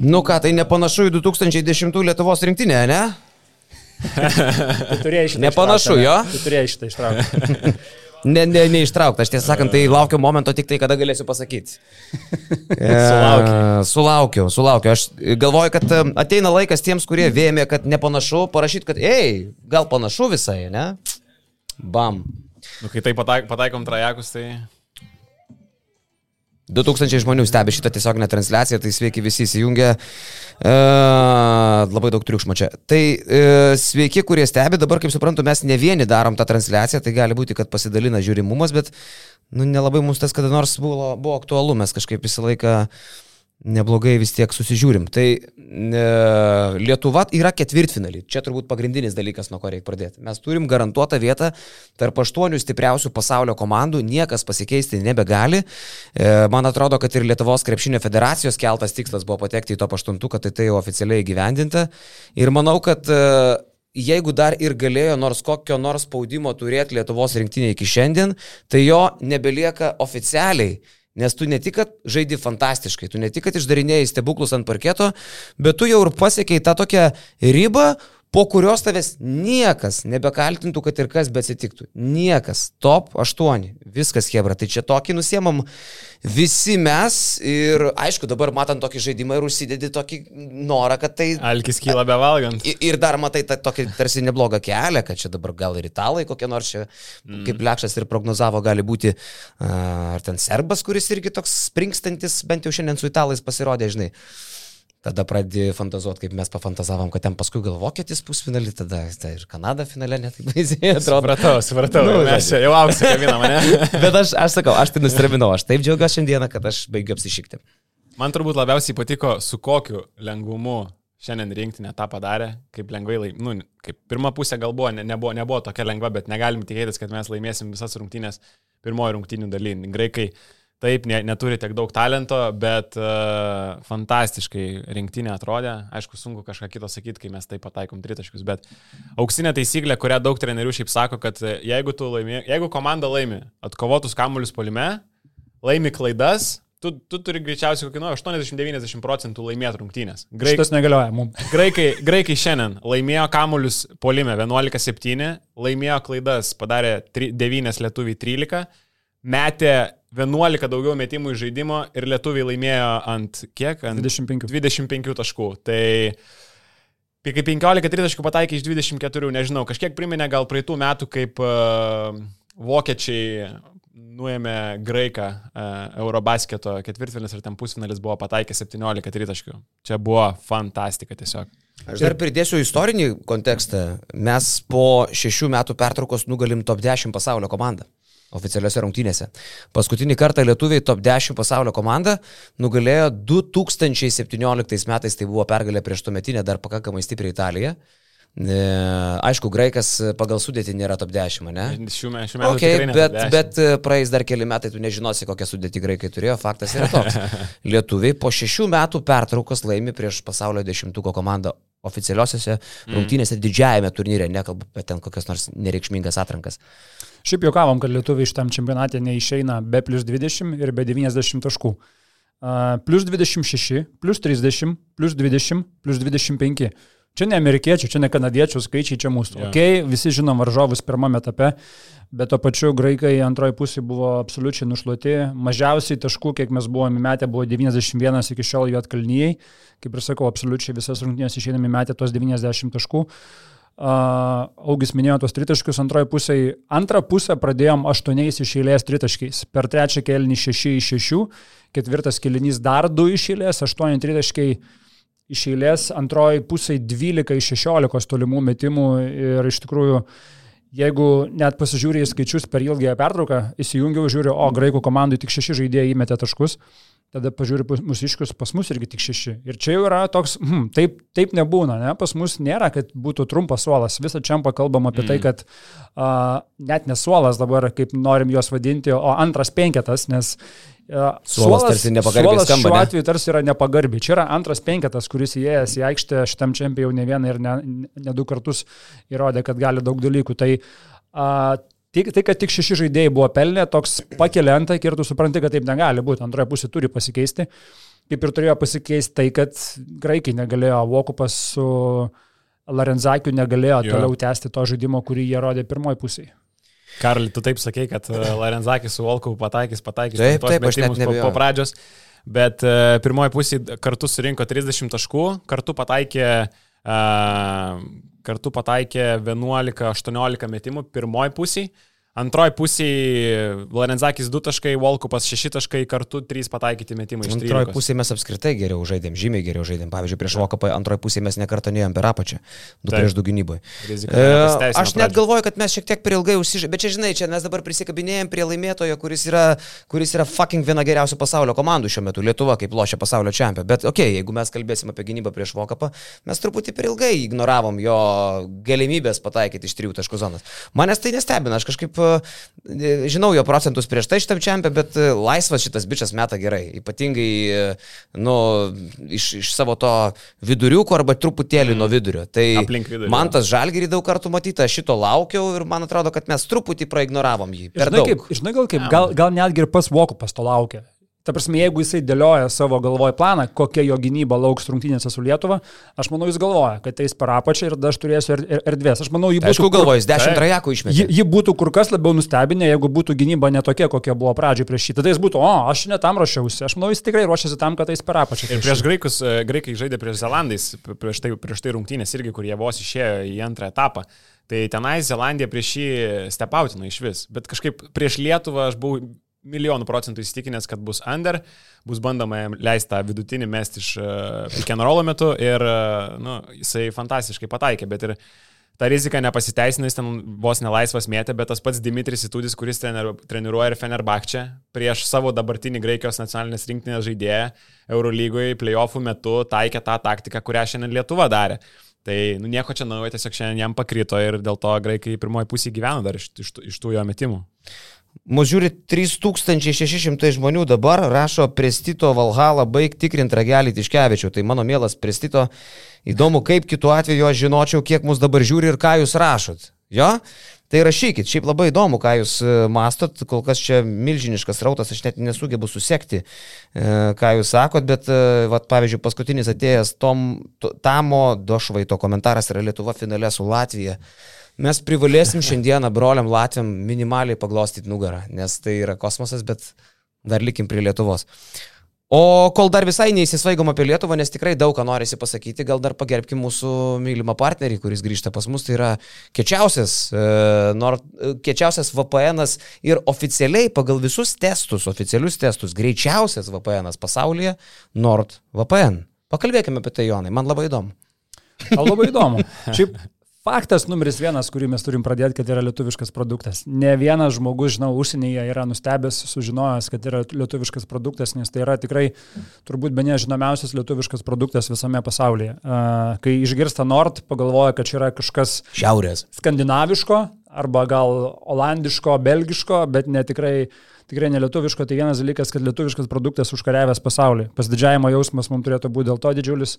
Nu ką, tai nepanašu į 2010 Lietuvos rinktinę, ne? Tu turėjai šitą Nepanašu, jo? ne? Tu turėjai šitą ištraukti. Ne, ne, neištraukta, aš tiesą sakant, tai laukiu momento tik tai, kada galėsiu pasakyti. E, sulaukiu, sulaukiu. Aš galvoju, kad e, ateina laikas tiems, kurie vėmė, kad nepanašu, parašyti, kad, ei, gal panašu visai, ne? Bam. Nu, kai tai pataik, pataikom trajekus, tai... 2000 žmonių stebi šitą tiesioginę transliaciją, tai sveiki visi įsijungę. E, labai daug triukšmo čia. Tai e, sveiki, kurie stebi, dabar, kaip suprantu, mes ne vieni darom tą transliaciją, tai gali būti, kad pasidalina žiūrimumas, bet nu, nelabai mums tas kada nors buvo, buvo aktualu, mes kažkaip visą laiką neblogai vis tiek susižiūrim. Tai e, Lietuva yra ketvirtfinalį. Čia turbūt pagrindinis dalykas, nuo ko reikia pradėti. Mes turim garantuotą vietą tarp aštuonių stipriausių pasaulio komandų, niekas pasikeisti nebegali. E, man atrodo, kad ir Lietuvos krepšinio federacijos keltas tikslas buvo patekti į to aštuntuką, tai tai jau oficialiai įgyvendinta. Ir manau, kad e, jeigu dar ir galėjo nors kokio nors spaudimo turėti Lietuvos rinktinė iki šiandien, tai jo nebelieka oficialiai. Nes tu ne tik, kad žaidi fantastiškai, tu ne tik, kad išdarinėjai stebuklus ant parketo, bet tu jau ir pasiekiai tą tokią ribą, po kurios tavęs niekas nebekaltintų, kad ir kas betsitiktų. Niekas. Top 8. Viskas, Hebra. Tai čia tokį nusiemam visi mes ir aišku, dabar matant tokį žaidimą ir užsidedi tokį norą, kad tai... Alkis kyla be valgant. I- Ir dar matai tą tokį tarsi neblogą kelią, kad čia dabar gal ir italai kokie nors čia, mm. kaip Lekšas ir prognozavo, gali būti, ar ten serbas, kuris irgi toks springstantis, bent jau šiandien su italais pasirodė, žinai. Tada pradėjai fantazuoti, kaip mes pafantazavom, kad ten paskui gal vokietis pusfinalį, tada tai ir Kanada finale netaip baisiai atrodo. Supratau, supratau. Nu, mes čia jau auksą kabinam, mane. Bet aš, aš sakau, aš tai nustebinau, aš taip džiaugiuosi šiandieną, kad aš baigiu apsišykti. Man turbūt labiausiai patiko, su kokiu lengvumu šiandien rinktinė tą padarė, kaip lengvai, laim... nu, kaip pirma pusė gal buvo, ne, nebuvo, nebuvo tokia lengva, bet negalim tikėtis, kad mes laimėsim visas rungtynės pirmojo rungtynių daly. Graikai taip ne, neturi tiek daug talento, bet uh, fantastiškai rinktinė atrodė. Aišku, sunku kažką kito sakyti, kai mes taip pataikom tritaškius, bet auksinė taisyklė, kurią daug trenerių šiaip sako, kad e, jeigu, tu laimi, jeigu komanda laimi atkovotus kamuolius polime, laimi klaidas, tu, tu turi greičiausiai kokį nu, 80-90 procentų laimėti rungtynės. Graik, Šitas negalioja mums. graikai, graikai šiandien laimėjo kamuolius polime 11-7, laimėjo klaidas, padarė 3, 9 lietuviai 13, metė 11 daugiau metimų iš žaidimo ir lietuviai laimėjo ant kiek? Ant 25. 25 taškų. Tai kai 15-30 pataikė iš 24, nežinau, kažkiek priminė gal praeitų metų, kaip uh, vokiečiai nuėmė graiką uh, Eurobasketo ketvirtfinalis ir ten pusfinalis buvo pataikę 17 tritaškių. Čia buvo fantastika tiesiog. Aš dar pridėsiu istorinį kontekstą. Mes po šešių metų pertraukos nugalim top 10 pasaulio komandą. Oficialiuose rungtynėse. Paskutinį kartą lietuviai top 10 pasaulio komandą nugalėjo 2017 metais, tai buvo pergalė prieš tuometinę dar pakankamai stiprią Italiją. E, Aišku, graikas pagal sudėtį nėra top 10, ne? Šių me- šių metų Okay, bet, top 10. bet praeis dar keli metai, tu nežinosi, kokią sudėtį graikai turėjo, faktas yra toks. Lietuviai po šešių metų pertraukos laimi prieš pasaulio dešimtuko komandą oficialiosiose mm. rungtynėse didžiajame turnyre, nekalbu apie ten kokias nors nereikšmingas atrankas. Šiaip juokavom, kad lietuviai šitam čempionate neišeina be plus 20 ir be 90 taškų. Uh, plus 26, plus 30, plus 20, plus 25. Čia ne amerikiečių, čia ne kanadiečių skaičiai, čia mūsų. Yeah. Ok, visi žinom varžovus pirmame etape, bet to pačiu graikai antroji pusė buvo absoliučiai nušluoti. Mažiausiai taškų, kiek mes buvome metę, buvo 91 iki šiol jų atkalnyjei. Kaip ir sakau, absoliučiai visas rungtynės išeinami metę tos 90 taškų. Uh, Augis minėjo tos tritaškius antroji pusė. Antrą pusę pradėjom aštuoniais iš eilės tritaškiais. Per trečią kelnį šeši iš šešių, ketvirtas kelinys dar du iš eilės, aštuoni tritaškiai iš eilės, antroji pusė 12 iš 16 tolimų metimų ir iš tikrųjų, jeigu net pasižiūrėjai skaičius per ilgąją pertrauką, įsijungiau, žiūriu, o graikų komandai tik šeši žaidėjai įmetė taškus, tada pažiūriu pas mus iškius, pas mus irgi tik šeši. Ir čia jau yra toks, hmm, taip, taip nebūna, ne? pas mus nėra, kad būtų trumpas suolas. Visą čia kalbam apie mm. tai, kad uh, net nesuolas dabar, kaip norim juos vadinti, o antras penketas, nes uh, Suolas tarsi nepagarbiai suolas skamba, šiuo atveju tarsi yra nepagarbiai. Čia yra antras penketas, kuris įėjęs į aikštę šitam čempionui ne vieną ir ne, ne du kartus įrodė, kad gali daug dalykų. Tai uh, Tik, tai, kad tik šeši žaidėjai buvo pelnę, toks pakelia antakį ir tu supranti, kad taip negali būti. Antroje pusė turi pasikeisti. kaip ir turėjo pasikeisti tai, kad graikai negalėjo, Vokupas su Larenzakiu negalėjo jo. toliau tęsti to žaidimo, kurį jie rodė pirmoji pusėje. Karli, tu taip sakei, kad e, Larenzakis su Volkovu pataikys, pataikys taip, taip, aš net po, po pradžios, bet uh, pirmoji pusė kartu surinko 30 taškų, kartu pataikė, uh, kartu pataikė 11-18 metimų pirmoji pusė. Antroji pusėje Lorenzakis 2 taškai, Volkupas 6 taškai, kartu 3 pataikyti metimai iš 3. Antroji pusėje mes apskritai geriau žaidėm, žymiai geriau žaidėm. Pavyzdžiui, prieš Volkupą antroji pusėje mes nekartą neėjom per apačią, 2 prieš 2 gynyboje. E, aš net galvoju, kad mes šiek tiek per ilgai užsižaidėme, bet čia žinai, čia mes dabar prisikabinėjom prie laimėtojo, kuris yra, kuris yra fucking viena geriausių pasaulio komandų šiuo metu, Lietuva kaip lošia pasaulio čempionė. Bet okei, okay, jeigu mes kalbėsim apie gynybą prieš Volkupą, mes truputį per ilgai ignoravom jo galimybės pataikyti iš 3 taškų zonas. Manęs tai nestebina, aš kažkaip žinau jo procentus prieš tai šitam čempionui, bet e, laisvas šitas bičias meta gerai. Ypatingai, e, nu, iš, iš savo to viduriuko arba truputėlį mm. nuo vidurio. Tai vidurį, man tas žalgerį daug kartų matyta, šito laukiau ir man atrodo, kad mes truputį praignoravom jį. Žinai, kaip, žinai, gal kaip, gal, gal netgi ir pas Vokupas to laukia. Ta prasme, jeigu jisai dėlioja savo galvoj planą, kokia jo gynyba lauks rungtynėse su Lietuva, aš manau, jis galvoja, kad eis per apačią ir aš turėsiu er, er, erdvės. Aš manau, jį būtų... Aišku, galvoja, jis dešimt trajakų išmetė. Jį, jį būtų kur kas labiau nustebinę, jeigu būtų gynyba netokia, kokia buvo pradžioje prieš šį. Tada jis būtų, o, aš netam ruošiausi. Aš manau, jis tikrai ruošiasi tam, kad eis per apačią. Ir prieš graikus, e, graikai žaidė prieš Zelandais, prieš tai, prieš tai rungtynės irgi, kur jie vos išėjo į antrą etapą. Tai tenai Zelandija prieš jį stepautino iš vis. Bet kažkaip prieš Lietuvą aš buvau milijonų procentų įsitikinęs, kad bus under, bus bandoma jam leisti tą vidutinį mesti iš uh, pick and rollo metu ir uh, nu, jisai fantastiškai pataikė, bet ir ta rizika nepasiteisina, jis ten vos nelaisvas mėtė, bet tas pats Dimitris Itudis, kuris treniruoja ir Fenerbakčia prieš savo dabartinį Graikijos nacionalinės rinktinės žaidėją Eurolygoje playoffų metu taikė tą taktiką, kurią šiandien Lietuva darė. Tai nu, nieko čia naujo, tiesiog šiandien jam pakrito ir dėl to graikai pirmoji pusė gyvena dar iš, iš, iš tų jo metimų. Mūsų žiūri 3600 žmonių dabar rašo Prestito Valhalą baig tikrinti ragelį Tiškevičių. Tai mano mielas Prestito, įdomu, kaip kitu atveju aš žinočiau, kiek mus dabar žiūri ir ką jūs rašot. Jo? Tai rašykit, šiaip labai įdomu, ką jūs e, mastot, kol kas čia milžiniškas rautas, aš net nesugebu susekti, e, ką jūs sakot, bet, e, vat, pavyzdžiui, paskutinis atėjęs Tom, Tamo Došvaito komentaras yra Lietuva finale su Latvija. Mes privalėsim šiandieną broliam Latviam minimaliai paglostyti nugarą, nes tai yra kosmosas, bet dar likim prie Lietuvos. O kol dar visai neįsisvaigom apie Lietuvą, nes tikrai daug ką norisi pasakyti, gal dar pagerbkim mūsų mylimą partnerį, kuris grįžta pas mus, tai yra kečiausias, e, nor, kečiausias VPN ir oficialiai pagal visus testus, oficialius testus, greičiausias VPN pasaulyje NordVPN. Pakalbėkime apie tai, Jonai, man labai įdomu. O labai įdomu. Šiaip Faktas numeris vienas, kurį mes turim pradėti, kad yra lietuviškas produktas. Ne vienas žmogus, žinau, užsienyje yra nustebęs, sužinojęs, kad yra lietuviškas produktas, nes tai yra tikrai turbūt be nežinomiausias lietuviškas produktas visame pasaulyje. Kai išgirsta Nord, pagalvoja, kad čia yra kažkas šiaurės. Skandinaviško arba gal olandiško, belgiško, bet netikrai tikrai nelietuviško, tai vienas dalykas, kad lietuviškas produktas užkariavęs pasaulį. Pasididžiavimo jausmas mums turėtų būti dėl to didžiulis.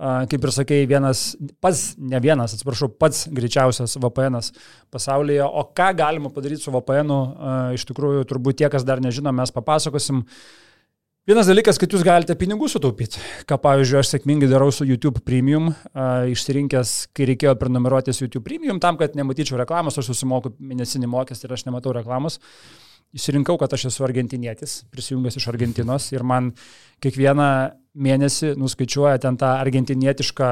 Kaip ir sakėjai, vienas, pats, ne vienas, atsiprašau, pats greičiausias VPN pasaulyje. O ką galima padaryti su VPN, iš tikrųjų, turbūt tie, kas dar nežino, mes papasakosim. Vienas dalykas, kad jūs galite pinigų sutaupyti, ką pavyzdžiui aš sėkmingai darau su YouTube Premium, uh, išsirinkęs, kai reikėjo prenumeruotis YouTube Premium, tam, kad nematyčiau reklamos, aš susimoku mėnesinį mokestį ir aš nematau reklamos. Išsirinkau, kad aš esu argentinietis, prisijungęs iš Argentinos ir man kiekvieną mėnesį nuskaičiuoja ten tą argentinietišką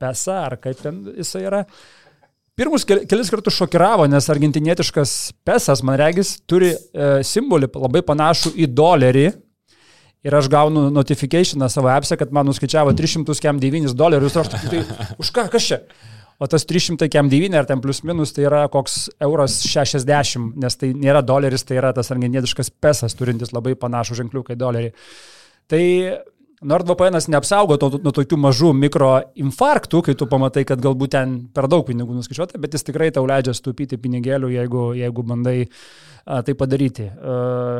pesą, ar kaip ten jisai yra. Pirmus kelis kartus šokiravo, nes argentinietiškas pesas, man regis, turi uh, simbolį labai panašų į dolerį. Ir aš gaunu notifikationą savo appse, kad man nuskaičiavo 309 dolerius. Ir aš tai, už ką, kas čia? o tas 300 kem 9 ar ten plus minus tai yra koks euras 60, nes tai nėra doleris, tai yra tas argentietiškas pesas, turintis labai panašų ženkliuką į dolerį. Tai NordVPN neapsaugo to, nuo tokių mažų mikroinfarktų, kai tu pamatai, kad galbūt ten per daug pinigų nuskaičiuota, bet jis tikrai tau leidžia stupyti pinigėlių, jeigu, jeigu bandai a, tai padaryti. A,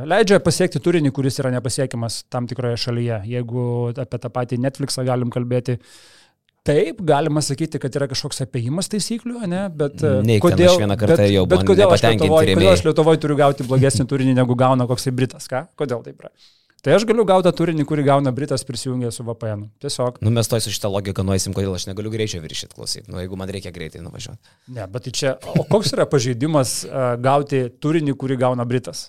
leidžia pasiekti turinį, kuris yra nepasiekiamas tam tikroje šalyje. Jeigu apie tą patį Netflixą galim kalbėti, Taip, galima sakyti, kad yra kažkoks apėjimas taisyklių, ne? bet Neik, kodėl, bet, jau bet kodėl aš, Lietuvoje, kodėl aš Lietuvoje turiu gauti blogesnį turinį, negu gauna koksai Britas, ką? Kodėl taip yra? Tai aš galiu gauti turinį, kurį gauna Britas prisijungęs su VPN. Tiesiog. Nu, mes toj su šitą logiką nueisim, kodėl aš negaliu greičio viršyti klausyti. Nu, jeigu man reikia greitai nuvažiuoti. Ne, bet tai čia, o koks yra pažeidimas uh, gauti turinį, kurį gauna Britas?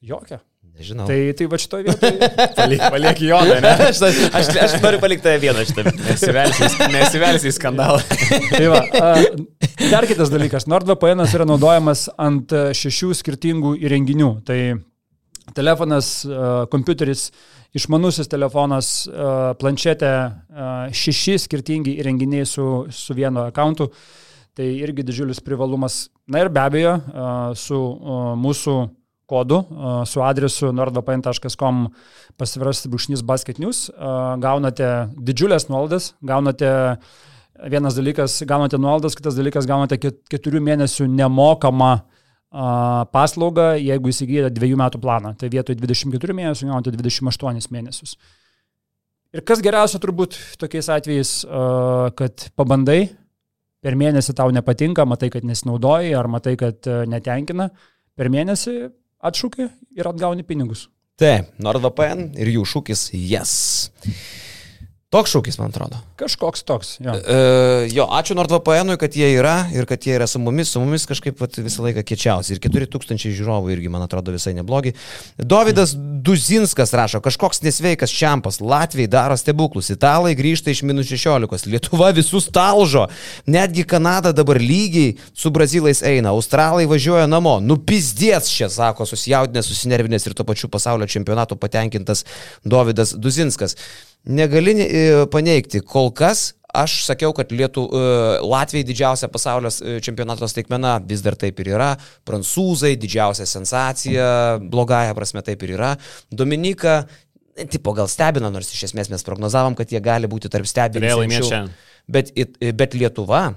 Jokia. Nežinau. Tai, tai va šitoje vietoje. Paliek, paliek jo, ne? aš, aš, aš noriu palikti tave vieną šitą. Nesivelsi į skandalą. tai va, dar kitas dalykas. NordVPN yra naudojamas ant šešių skirtingų įrenginių. Tai telefonas, uh, kompiuteris, išmanusis telefonas, uh, planšetė, uh, šeši skirtingi įrenginiai su, su vienu akantu. Tai irgi didžiulis privalumas. Na ir be abejo, uh, su uh, mūsų kodu su adresu nordvpn.com pasivrasti brūkšnys basket news, gaunate didžiulės nuolaidas, gaunate vienas dalykas, gaunate nuolaidas, kitas dalykas, gaunate keturių mėnesių nemokamą paslaugą, jeigu įsigijate dviejų metų planą. Tai vietoj 24 mėnesių gaunate 28 mėnesius. Ir kas geriausia turbūt tokiais atvejais, kad pabandai, per mėnesį tau nepatinka, matai, kad nesinaudoji ar matai, kad netenkina, per mėnesį atšūkį ir atgauni pinigus. Taip, NordVPN ir jų šūkis yes. Toks šūkis, man atrodo. Kažkoks toks. Jo, uh, jo ačiū NordVPN, kad jie yra ir kad jie yra su mumis, su mumis kažkaip vat, visą laiką kečiausi. Ir 4000 žiūrovų irgi, man atrodo, visai neblogi. Davidas Duzinskas rašo, kažkoks nesveikas čiampas, Latvijai daro stebuklus, Italai grįžta iš minus 16, Lietuva visus talžo, netgi Kanada dabar lygiai su Brazilais eina, Australai važiuoja namo, nupizdės čia, sako, susijaudinęs, susinervinęs ir to pačiu pasaulio čempionato patenkintas Davidas Duzinskas negali e, paneigti. Kol kas aš sakiau, kad Lietu, e, Latvijai didžiausia pasaulio e, čempionato staigmena, vis dar taip ir yra. Prancūzai didžiausia sensacija, blogąją prasme taip ir yra. Dominika, tipo gal stebina, nors iš esmės mes prognozavom, kad jie gali būti tarp stebinčių. Bet, bet Lietuva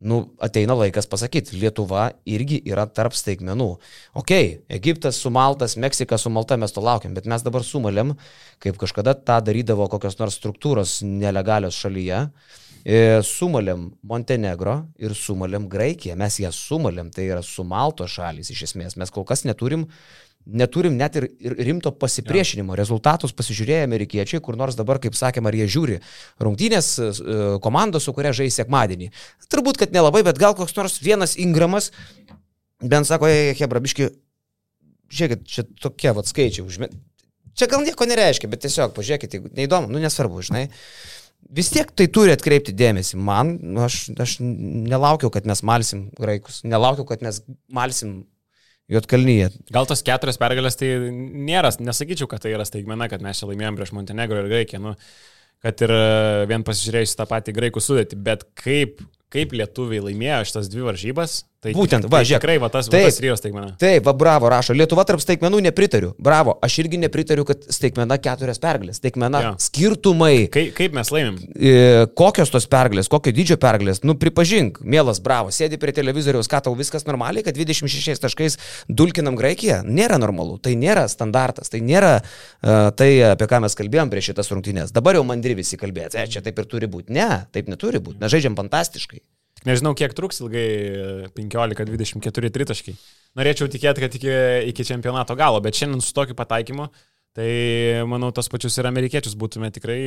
nu, ateina laikas pasakyti, Lietuva irgi yra tarp staigmenų. Ok, Egiptas sumaltas, Meksika sumalta, mes to laukiam, bet mes dabar sumalėm, kaip kažkada tą darydavo kokios nors struktūros nelegalios šalyje. E, sumalėm Montenegro ir sumalėm Graikiją, mes ją sumalėm, tai yra sumalto šalis iš esmės. Mes kol kas neturim neturim net ir, ir rimto pasipriešinimo. Ja. Rezultatus pasižiūrėjo amerikiečiai, kur nors dabar, kaip sakėm, ar jie žiūri rungtynės e, komandos, su kuria žais sekmadienį. Turbūt, kad nelabai, bet gal koks nors vienas Ingramas, bent sako, jei Hebrabiški, žiūrėkit, čia tokie vat skaičiai užmė. Čia gal nieko nereiškia, bet tiesiog pažiūrėkit, jeigu neįdomu, nu nesvarbu, žinai. Vis tiek tai turi atkreipti dėmesį. Man, aš, aš nelaukiau, kad mes malsim graikus, nelaukiau, kad mes malsim Jotkalnyje. Gal tos keturios pergalės tai nėra, nesakyčiau, kad tai yra staigmena, kad mes čia laimėjom prieš Montenegro ir Graikiją, nu, kad ir e, vien pasižiūrėjus tą patį graikų sudėtį, bet kaip, kaip lietuviai laimėjo šitas dvi varžybas, Tai Būtent, va, tai žiūrėk. Tikrai, va, tas, taip, Rijos staigmena. Taip, va, bravo, rašo. Lietuva tarp staigmenų nepritariu. Bravo, aš irgi nepritariu, kad staigmena keturias pergalės. Staigmena ja. skirtumai. Kaip, kaip mes laimim? E, kokios tos pergalės, kokio dydžio pergalės? Nu, pripažink, mielas, bravo, sėdi prie televizoriaus, ką tau viskas normaliai, kad 26 taškais dulkinam Graikiją. Nėra normalu, tai nėra standartas, tai nėra uh, tai, apie ką mes kalbėjom prieš šitas rungtynės. Dabar jau mandri visi kalbėti, e, čia taip ir turi būti. Ne, taip neturi būti. Mes žaidžiam fantastiškai. Nežinau, kiek truks ilgai 15-24 tritaškai. Norėčiau tikėti, kad iki, iki čempionato galo, bet šiandien su tokiu pataikymu, tai manau, tos pačius ir amerikiečius būtume tikrai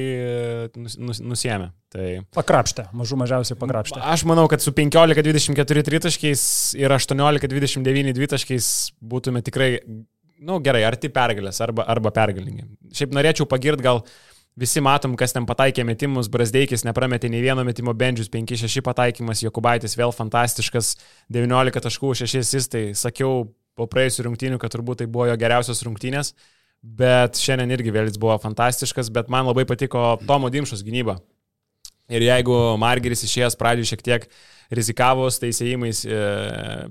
nus, nus, nusėmę. Tai... Pakrapštę, mažų mažiausiai pakrapštę. Aš manau, kad su 15-24 tritaškiais ir 18-29 dvitaškiais būtume tikrai, na nu, gerai, arti pergalės arba, arba pergalingi. Šiaip norėčiau pagirt gal Visi matom, kas ten pataikė metimus, Brasdeikis neprametė nei vieno metimo bendžius, 5-6 pataikymas, Jokubaitis vėl fantastiškas, 19 taškų, 6 asistai. Sakiau po praėjusių rungtynių, kad turbūt tai buvo jo geriausios rungtynės, bet šiandien irgi vėl jis buvo fantastiškas, bet man labai patiko Tomo Dimšos gynyba. Ir jeigu Margeris išėjęs pradžioje šiek tiek rizikavo teisėjimais e,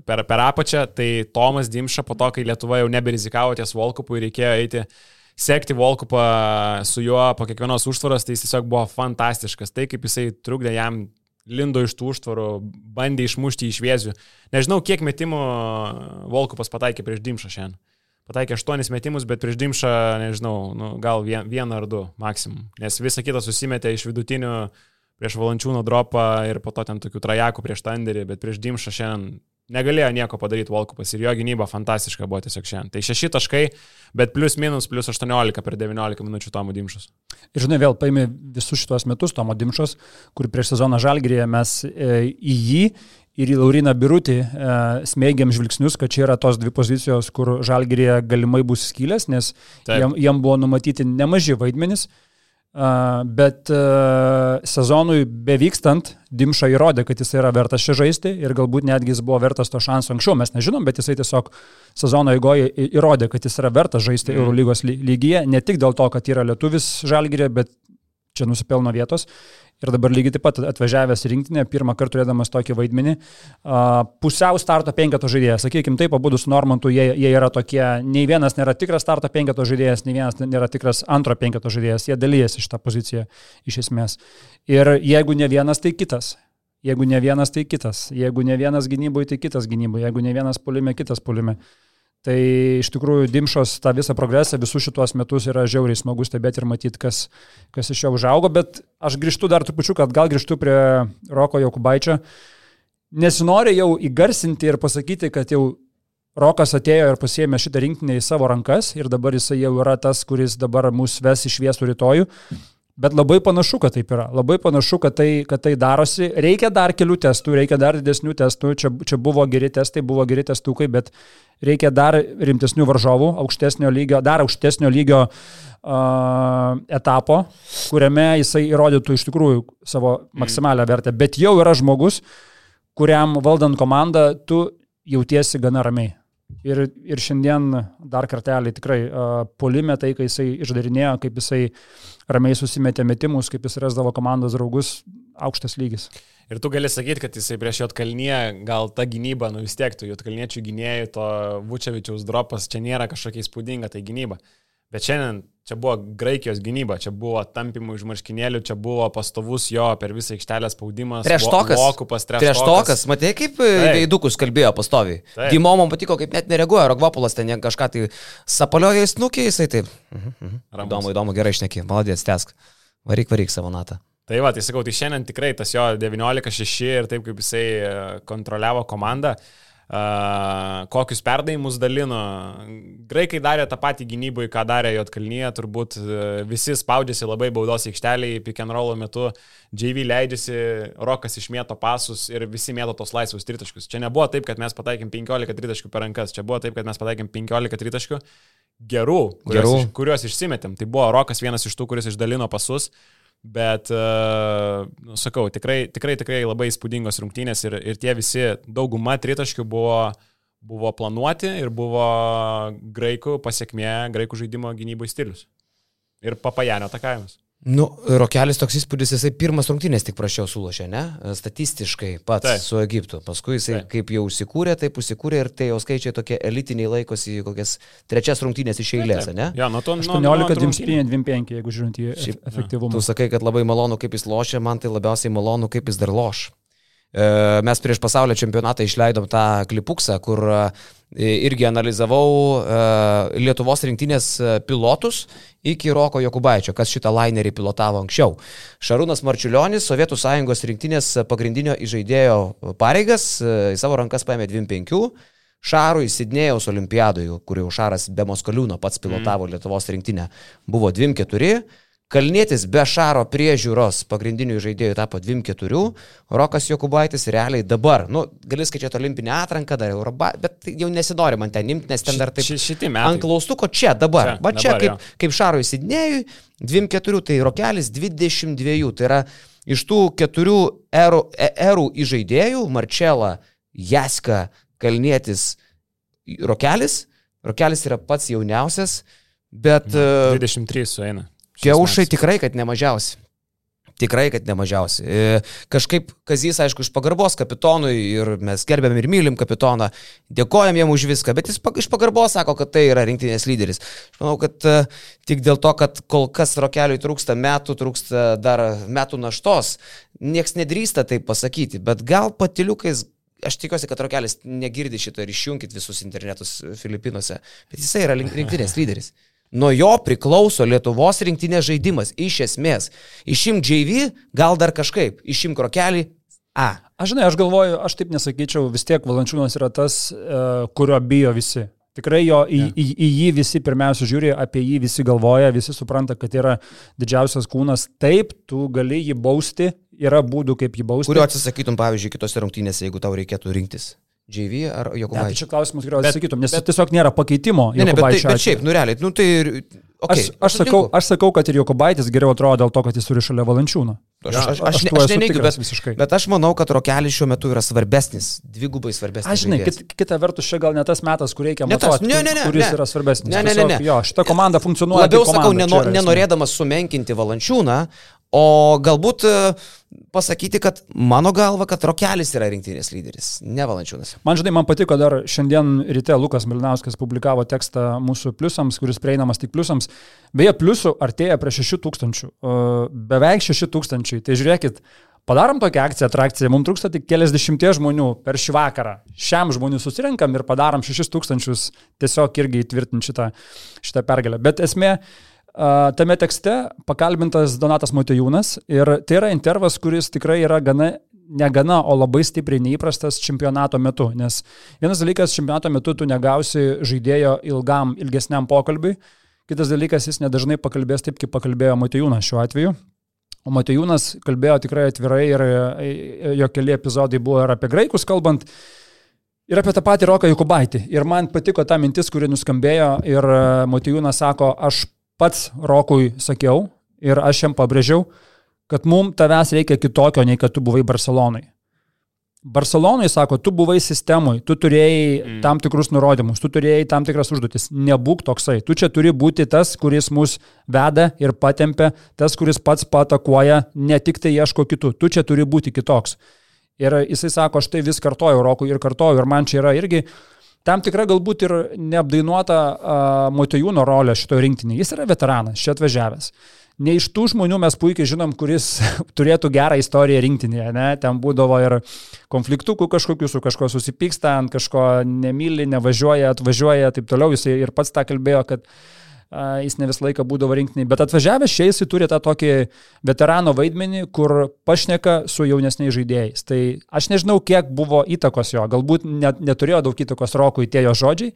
per, per apačią, tai Tomas Dimša po to, kai Lietuva jau neberizikavo ties Volkupui, reikėjo eiti sekti Volkupą su juo po kiekvienos užtvaros, tai jis tiesiog buvo fantastiškas. Tai kaip jisai trukdė jam lindo iš tų užtvarų, bandė išmušti iš vėzių. Nežinau, kiek metimų Volkupas pataikė prieš Dimšą šiandien. Pataikė aštuonis metimus, bet prieš Dimšą, nežinau, nu, gal vien, vieną ar du maksimum. Nes visą kitą susimetė iš vidutinių prieš valančiūno dropą ir po to ten tokių trajakų prieš Tanderį, bet prieš Dimšą šiandien Negalėjo nieko padaryti Volkupas ir jo gynyba fantastiška buvo tiesiog šiandien. Tai šeši taškai, bet plus minus plus 18 per 19 minučių Tomo Dimšus. Ir žinai, vėl paėmė visus šitos metus Tomo Dimšos, kur prieš sezoną Žalgirėje mes e, į jį ir į Lauriną Birutį e, smėgiam žvilgsnius, kad čia yra tos dvi pozicijos, kur Žalgirėje galimai bus skylės, nes jam, jam buvo numatyti nemaži vaidmenys. Bet sezonui bevykstant, Dimša įrodė, kad jis yra vertas čia žaisti ir galbūt netgi jis buvo vertas to šanso anksčiau, mes nežinom, bet jisai tiesiog sezono eigoje įrodė, kad jis yra vertas žaisti mm. Eurolygos lygyje, ne tik dėl to, kad yra lietuvis žalgyrė, bet čia nusipelno vietos. Ir dabar lygiai taip pat atvažiavęs rinktinę, pirmą kartą turėdamas tokį vaidmenį, pusiau starto penketo žaidėjas. Sakykime taip, abu su Normantu jie, jie yra tokie, nei vienas nėra tikras starto penketo žaidėjas, nei vienas nėra tikras antro penketo žaidėjas, jie dalyjasi šitą poziciją iš esmės. Ir jeigu ne vienas, tai kitas. Jeigu ne vienas, tai kitas. Jeigu ne vienas gynyboje, tai kitas gynyboje. Jeigu ne vienas polime, kitas polime. Tai iš tikrųjų Dimšos tą visą progresą visus šituos metus yra žiauriai smagu stebėti ir matyti, kas, kas iš jo užaugo, bet aš grįžtu dar trupučiu, kad gal grįžtu prie Roko Jokubaičio. Nesinori jau įgarsinti ir pasakyti, kad jau Rokas atėjo ir pasėmė šitą rinkinį į savo rankas ir dabar jisai jau yra tas, kuris dabar mus ves į šviesų rytojų. Bet labai panašu, kad taip yra. Labai panašu, kad tai, kad tai darosi. Reikia dar kelių testų, reikia dar didesnių testų. Čia, čia buvo geri testai, buvo geri testukai, bet reikia dar rimtesnių varžovų, aukštesnio lygio, dar aukštesnio lygio uh, etapo, kuriame jisai įrodytų iš tikrųjų savo mm. maksimalią vertę. Bet jau yra žmogus, kuriam valdant komandą tu jautiesi gana ramiai. Ir, ir šiandien dar kartelį tikrai uh, polime tai, kai jisai išdarinėjo, kaip jisai ramiai susimetė metimus, kaip jis rasdavo komandos draugus, aukštas lygis. Ir tu gali sakyti, kad jisai prieš Jotkalnie gal ta gynyba, nu vis tiek, tu Jotkalniečių gynėjų, to Vučevičiaus dropas, čia nėra kažkokia įspūdinga tai gynyba. Bet šiandien čia buvo Graikijos gynyba, čia buvo tampimų iš marškinėlių, čia buvo pastovus jo per visą aikštelę spaudimas. Prieš tokas. Okupas, prieš tokas. Matai, kaip e, veidukus kalbėjo pastoviai. Dimo man patiko, kaip net nereaguoja, Rogvapulas ten kažką tai sapalioja į snukį, jisai taip. Mhm, mhm. Įdomu, įdomu, gerai išneki, maladės, tesk. Varyk, varyk savo natą. Tai va, tai sakau, tai šiandien tikrai tas jo 19-6 ir taip kaip jisai e, kontroliavo komandą. Uh, kokius perdavimus dalino. Graikai darė tą patį gynybai, ką darė Jotkalnyje, turbūt e, visi spaudžiasi labai baudos aikšteliai, pick and roll metu, JV leidžiasi, Rokas išmėto pasus ir visi mėto tos laisvus tritaškius. Čia nebuvo taip, kad mes pataikėm 15 tritaškių per rankas, čia buvo taip, kad mes pataikėm 15 tritaškių gerų, kuriuos, gerų. Iš, kuriuos išsimetėm. Tai buvo Rokas vienas iš tų, kuris išdalino pasus. Bet, uh, sakau, tikrai, tikrai, tikrai labai įspūdingos rungtynės ir, ir tie visi dauguma tritaškių buvo, buvo planuoti ir buvo graikų pasiekmė, graikų žaidimo gynybo stilius. Ir papajanio atakavimas. Nu, Rokelis toks įspūdis, jisai pirmas rungtynės tik prašiau sulošė, ne? Statistiškai pats tai. su Egiptu. Paskui jisai tai. kaip jau užsikūrė, taip užsikūrė ir tai jau skaičiai tokie elitiniai laikosi kokias trečias rungtynės iš eilės, ne? Ja, nuo to 18-25, jeigu žiūrint į efektyvumą. Tu sakai, kad labai malonu, kaip jis lošia, man tai labiausiai malonu, kaip jis dar loš. E, mes prieš pasaulio čempionatą išleidom tą klipuksą, kur e, irgi analizavau e, Lietuvos rinktinės pilotus iki Roko Jokubaičio, kas šitą lainerį pilotavo anksčiau. Šarūnas Marčiulionis, Sovietų sąjungos rinktinės pagrindinio įžaidėjo pareigas, į savo rankas paėmė 25. Šarui Sidnėjaus olimpiadoje, kur jau Šaras be Moskaliūno pats pilotavo mm. Lietuvos rinktinę, buvo 2-4. Kalnėtis be Šaro priežiūros pagrindinių žaidėjų tapo 2-4, Rokas Jokubaitis realiai dabar, nu, gali skaičiuoti olimpinę atranką, dar Eurobą, bet jau nesinori man ten imti, nes ten dar taip... Ši, šitie metai. Ant klaustuko čia, dabar. Va čia, dabar, kaip, kaip Šaro įsidinėjui, 2-4, tai Rokelis 22, tai yra iš tų keturių erų, e, erų įžaidėjų, Marčela, Jaska, Kalnėtis, Rokelis, Rokelis yra pats jauniausias, bet... 23 sueina. Kiaušai tikrai, kad nemažiausi. Tikrai, kad nemažiausi. E, kažkaip Kazys, aišku, iš pagarbos kapitonui ir mes gerbėm ir mylim kapitoną, dėkojam jam už viską, bet jis iš pagarbos sako, kad tai yra rinktinės lyderis. Aš manau, kad e, tik dėl to, kad kol kas rokeliui trūksta metų, trūksta dar metų naštos, nieks nedrįsta tai pasakyti, bet gal patiliukais aš tikiuosi, kad Rokelis negirdi šito ir išjungit visus internetus Filipinuose, bet jisai yra rinktinės lyderis. Nuo jo priklauso Lietuvos rinktinės žaidimas, iš esmės. Išimk JV, gal dar kažkaip, išimk rokelį, A. Aš žinai, aš galvoju, aš taip nesakyčiau, vis tiek Valančiūnas yra tas, uh, kurio bijo visi. Tikrai jo, į, į, į jį visi pirmiausia žiūri, apie jį visi galvoja, visi supranta, kad yra didžiausias kūnas. Taip, tu gali jį bausti, yra būdų, kaip jį bausti. Kurio atsisakytum, pavyzdžiui, kitose rungtynėse, jeigu tau reikėtų rinktis? JV ar Ne, tai Jokubaičio? čia klausimas, kuriuo Bet- atsakytum, nes bet- tiesiog nėra pakeitimo. Ne, ne, bet, tai, Jokubaičio bet šiaip, nu realiai, nu tai... Okay, Aš, aš, sakau, aš sakau, kad ir Jokubaitis geriau atrodo dėl to, kad jis turi šalia Valančiūną. Aš, aš, aš, aš tuo aš neneigiu, bet, visiškai. bet aš manau, kad rokelis šiuo metu yra svarbesnis, dvigubai svarbesnis. Aš žinai, kit, kita vertus, čia gal ne tas metas, kur reikia Ne matuoti, ne, ne, ne, kuris ne. yra svarbesnis. Ne, ne, ne, ne. Jo, šita komanda funkcionuoja. Labiau kaip sakau, komanda, neno, nenorėdamas sumenkinti valančiūną, o galbūt e, pasakyti, kad mano galva, kad rokelis yra rinktinės lyderis, ne valančiūnas. Man žinai, man patiko dar šiandien ryte Lukas Milinauskas publikavo tekstą mūsų pliusams, kuris prieinamas tik pliusams. Beje, pliusų artėja prie 6000. Uh, beveik 6000. Tai žiūrėkit, padarom tokią akciją, atrakciją, mums trūksta tik keliasdešimties žmonių per šį vakarą. Šiam žmonių susirinkam ir padarom 6000 tiesiog irgi įtvirtinti šitą, šitą pergalę. Bet esmė, a, tame tekste pakalbintas Donatas Motejūnas ir tai yra intervas, kuris tikrai yra gana negana, o labai stipriai neįprastas čempionato metu. Nes vienas dalykas, čempionato metu tu negausi žaidėjo ilgam, ilgesniam pokalbiui. Kitas dalykas, jis nedažnai pakalbės taip, kaip pakalbėjo Matejūnas šiuo atveju. O Matejūnas kalbėjo tikrai atvirai ir e, jo keli epizodai buvo ir apie graikus kalbant. Ir apie tą patį Roką Jukubaitį. Ir man patiko ta mintis, kuri nuskambėjo ir e, Matejūnas sako, aš pats Rokui sakiau ir aš jam pabrėžiau, kad mums tavęs reikia kitokio, nei kad tu buvai Barcelonai. Barcelonai sako, tu buvai sistemui, tu turėjai mm. tam tikrus nurodymus, tu turėjai tam tikras užduotis. Nebūk toksai. Tu čia turi būti tas, kuris mus veda ir patempia, tas, kuris pats patakuoja, ne tik tai ieško kitų. Tu čia turi būti kitoks. Ir jisai sako, aš tai vis kartoju Rokui ir kartoju. Ir man čia yra irgi tam tikra galbūt ir neapdainuota uh, Motejūno rolė šitoje rinktinėje. Jis yra veteranas, čia atvažiavęs. Ne iš tų žmonių mes puikiai žinom, kuris turėtų gerą istoriją rinktinėje. Ne? Ten būdavo ir konfliktukų kažkokių, su kažko susipyksta, ant kažko nemyli, nevažiuoja, atvažiuoja, taip toliau. Jis ir pats tą kalbėjo, kad uh, jis ne visą laiką būdavo rinktinėje. Bet atvažiavęs čia jisai turi tą tokį veterano vaidmenį, kur pašneka su jaunesniais žaidėjais. Tai aš nežinau, kiek buvo įtakos jo. Galbūt net, neturėjo daug įtakos Rokui tie jo žodžiai.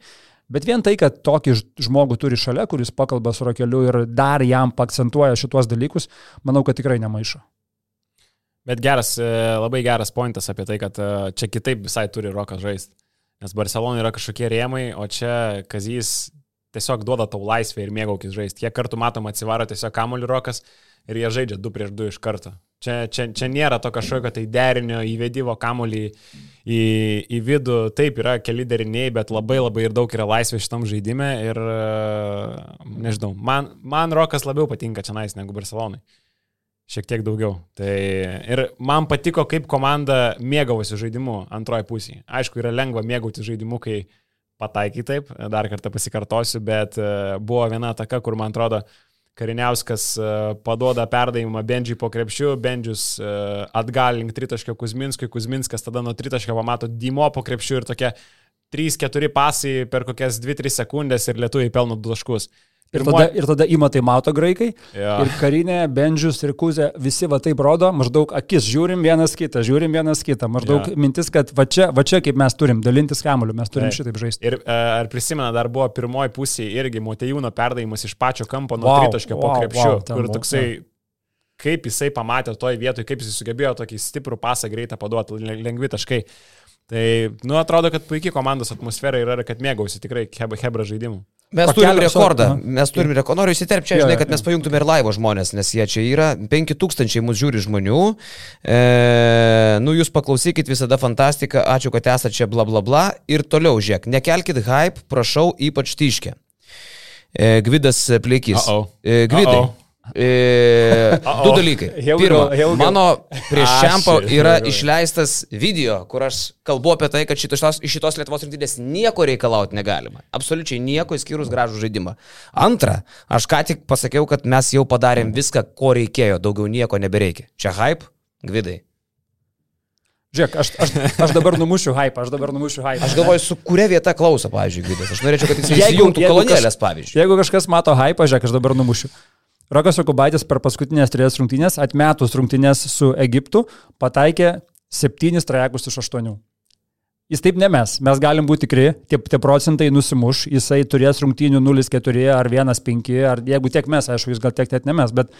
Bet vien tai, kad tokį žmogų turi šalia, kuris pakalba su Rokeliu ir dar jam akcentuoja šituos dalykus, manau, kad tikrai nemaišo. Bet geras, e, labai geras pointas apie tai, kad e, čia kitaip visai turi Rokas žaisti. Nes Barcelona yra kažkokie rėmai, o čia Kazys tiesiog duoda tau laisvę ir mėgaukis žaisti. Kiek kartų matom atsivaro tiesiog kamuolį Rokas ir jie žaidžia 2 prieš 2 iš karto. Čia, čia, čia nėra to kažkokio tai derinio įvedimo kamuolį į, į vidų. Taip, yra keli deriniai, bet labai labai ir daug yra laisvės šitam žaidime ir e, nežinau, man, man Rokas labiau patinka čia nais negu Barcelonai. Šiek tiek daugiau. Tai ir man patiko, kaip komanda mėgavosi žaidimu antroji pusėje. Aišku, yra lengva mėgauti žaidimu, kai pataikai taip, dar kartą pasikartosiu, bet e, buvo viena ataka, kur man atrodo, Kariniauskas e, paduoda perdavimą Bendžiui po krepšiu, Bendžius e, atgal link tritaškio Kuzminskui, Kuzminskas tada nuo tritaškio pamato Dimo po krepšiu ir tokie 3-4 pasai per kokias 2-3 sekundės ir lietuviai pelno 2 taškus. Ir tada, ir tada įmatai mato graikai. Jo. Ir karinė, Benžius ir Kuzė visi va taip rodo, maždaug akis, žiūrim vienas kitą, žiūrim vienas kitą. Maždaug Jo. mintis, kad va čia, va čia kaip mes turim dalintis kamuoliu, mes turim Taip. šitaip žaisti. Ir e, ar prisimena, dar buvo pirmoji pusė irgi Motejūno perdavimas iš pačio kampo nuo wow, tritaškio po vau, krepšiu, wow, kur toksai, kaip jisai pamatė toj vietoj, kaip jisai sugebėjo tokį stiprų pasą greitą paduoti, le- lengvi taškai. Tai, nu, atrodo, kad puikiai komandos atmosfera yra, ir kad mėgausi tikrai hebra žaidimu. Mes turim rekordą, savo- mes turim rekordą. Noriu įsiterpti čia, žinai, kad mes pajungtume ir laivo žmonės, nes jie čia yra. 5000 mūsų žiūri žmonių. E, nu, jūs paklausykit visada fantastika, ačiū, kad esate čia, bla bla bla. Ir toliau, žiūrėk, nekelkit hype, prašau, ypač tyškę. E, Gvidas Plekys. Uh-oh. E, Gvidai. Uh-oh. E, du dalykai. Pirma, mano prieš here yra išleistas video, kur aš kalbu apie tai, kad šitos, iš šitos Lietuvos rinktinės nieko reikalauti negalima. Absoliučiai nieko išskyrus gražų žaidimą. Antra, aš ką tik pasakiau, kad mes jau padarėm viską, ko reikėjo, daugiau nieko nebereikia. Čia hype, Gvidai. Žiūrėk, aš, aš, aš dabar numušiu hype, aš dabar numušiu hype. Aš galvoju, su kuria vieta klauso, pavyzdžiui, Gvidas. Aš norėčiau, kad jis Jeigu- įsijungtų kolonėlės, pavyzdžiui. Jeigu kažkas mato hype, žiūrėk, aš dabar numušiu. Rokas Jokubaitis per paskutinės trijas rungtynės, atmetus rungtynės su Egiptu, pataikė septynis trajekus iš aštuonių. Jis taip ne mes, mes galim būti tikri, tie, tie procentai nusimuš, jisai turės rungtynių 0,4 ar 1,5, ar jeigu tiek mes, aišku, jis gal tiek net ne mes, bet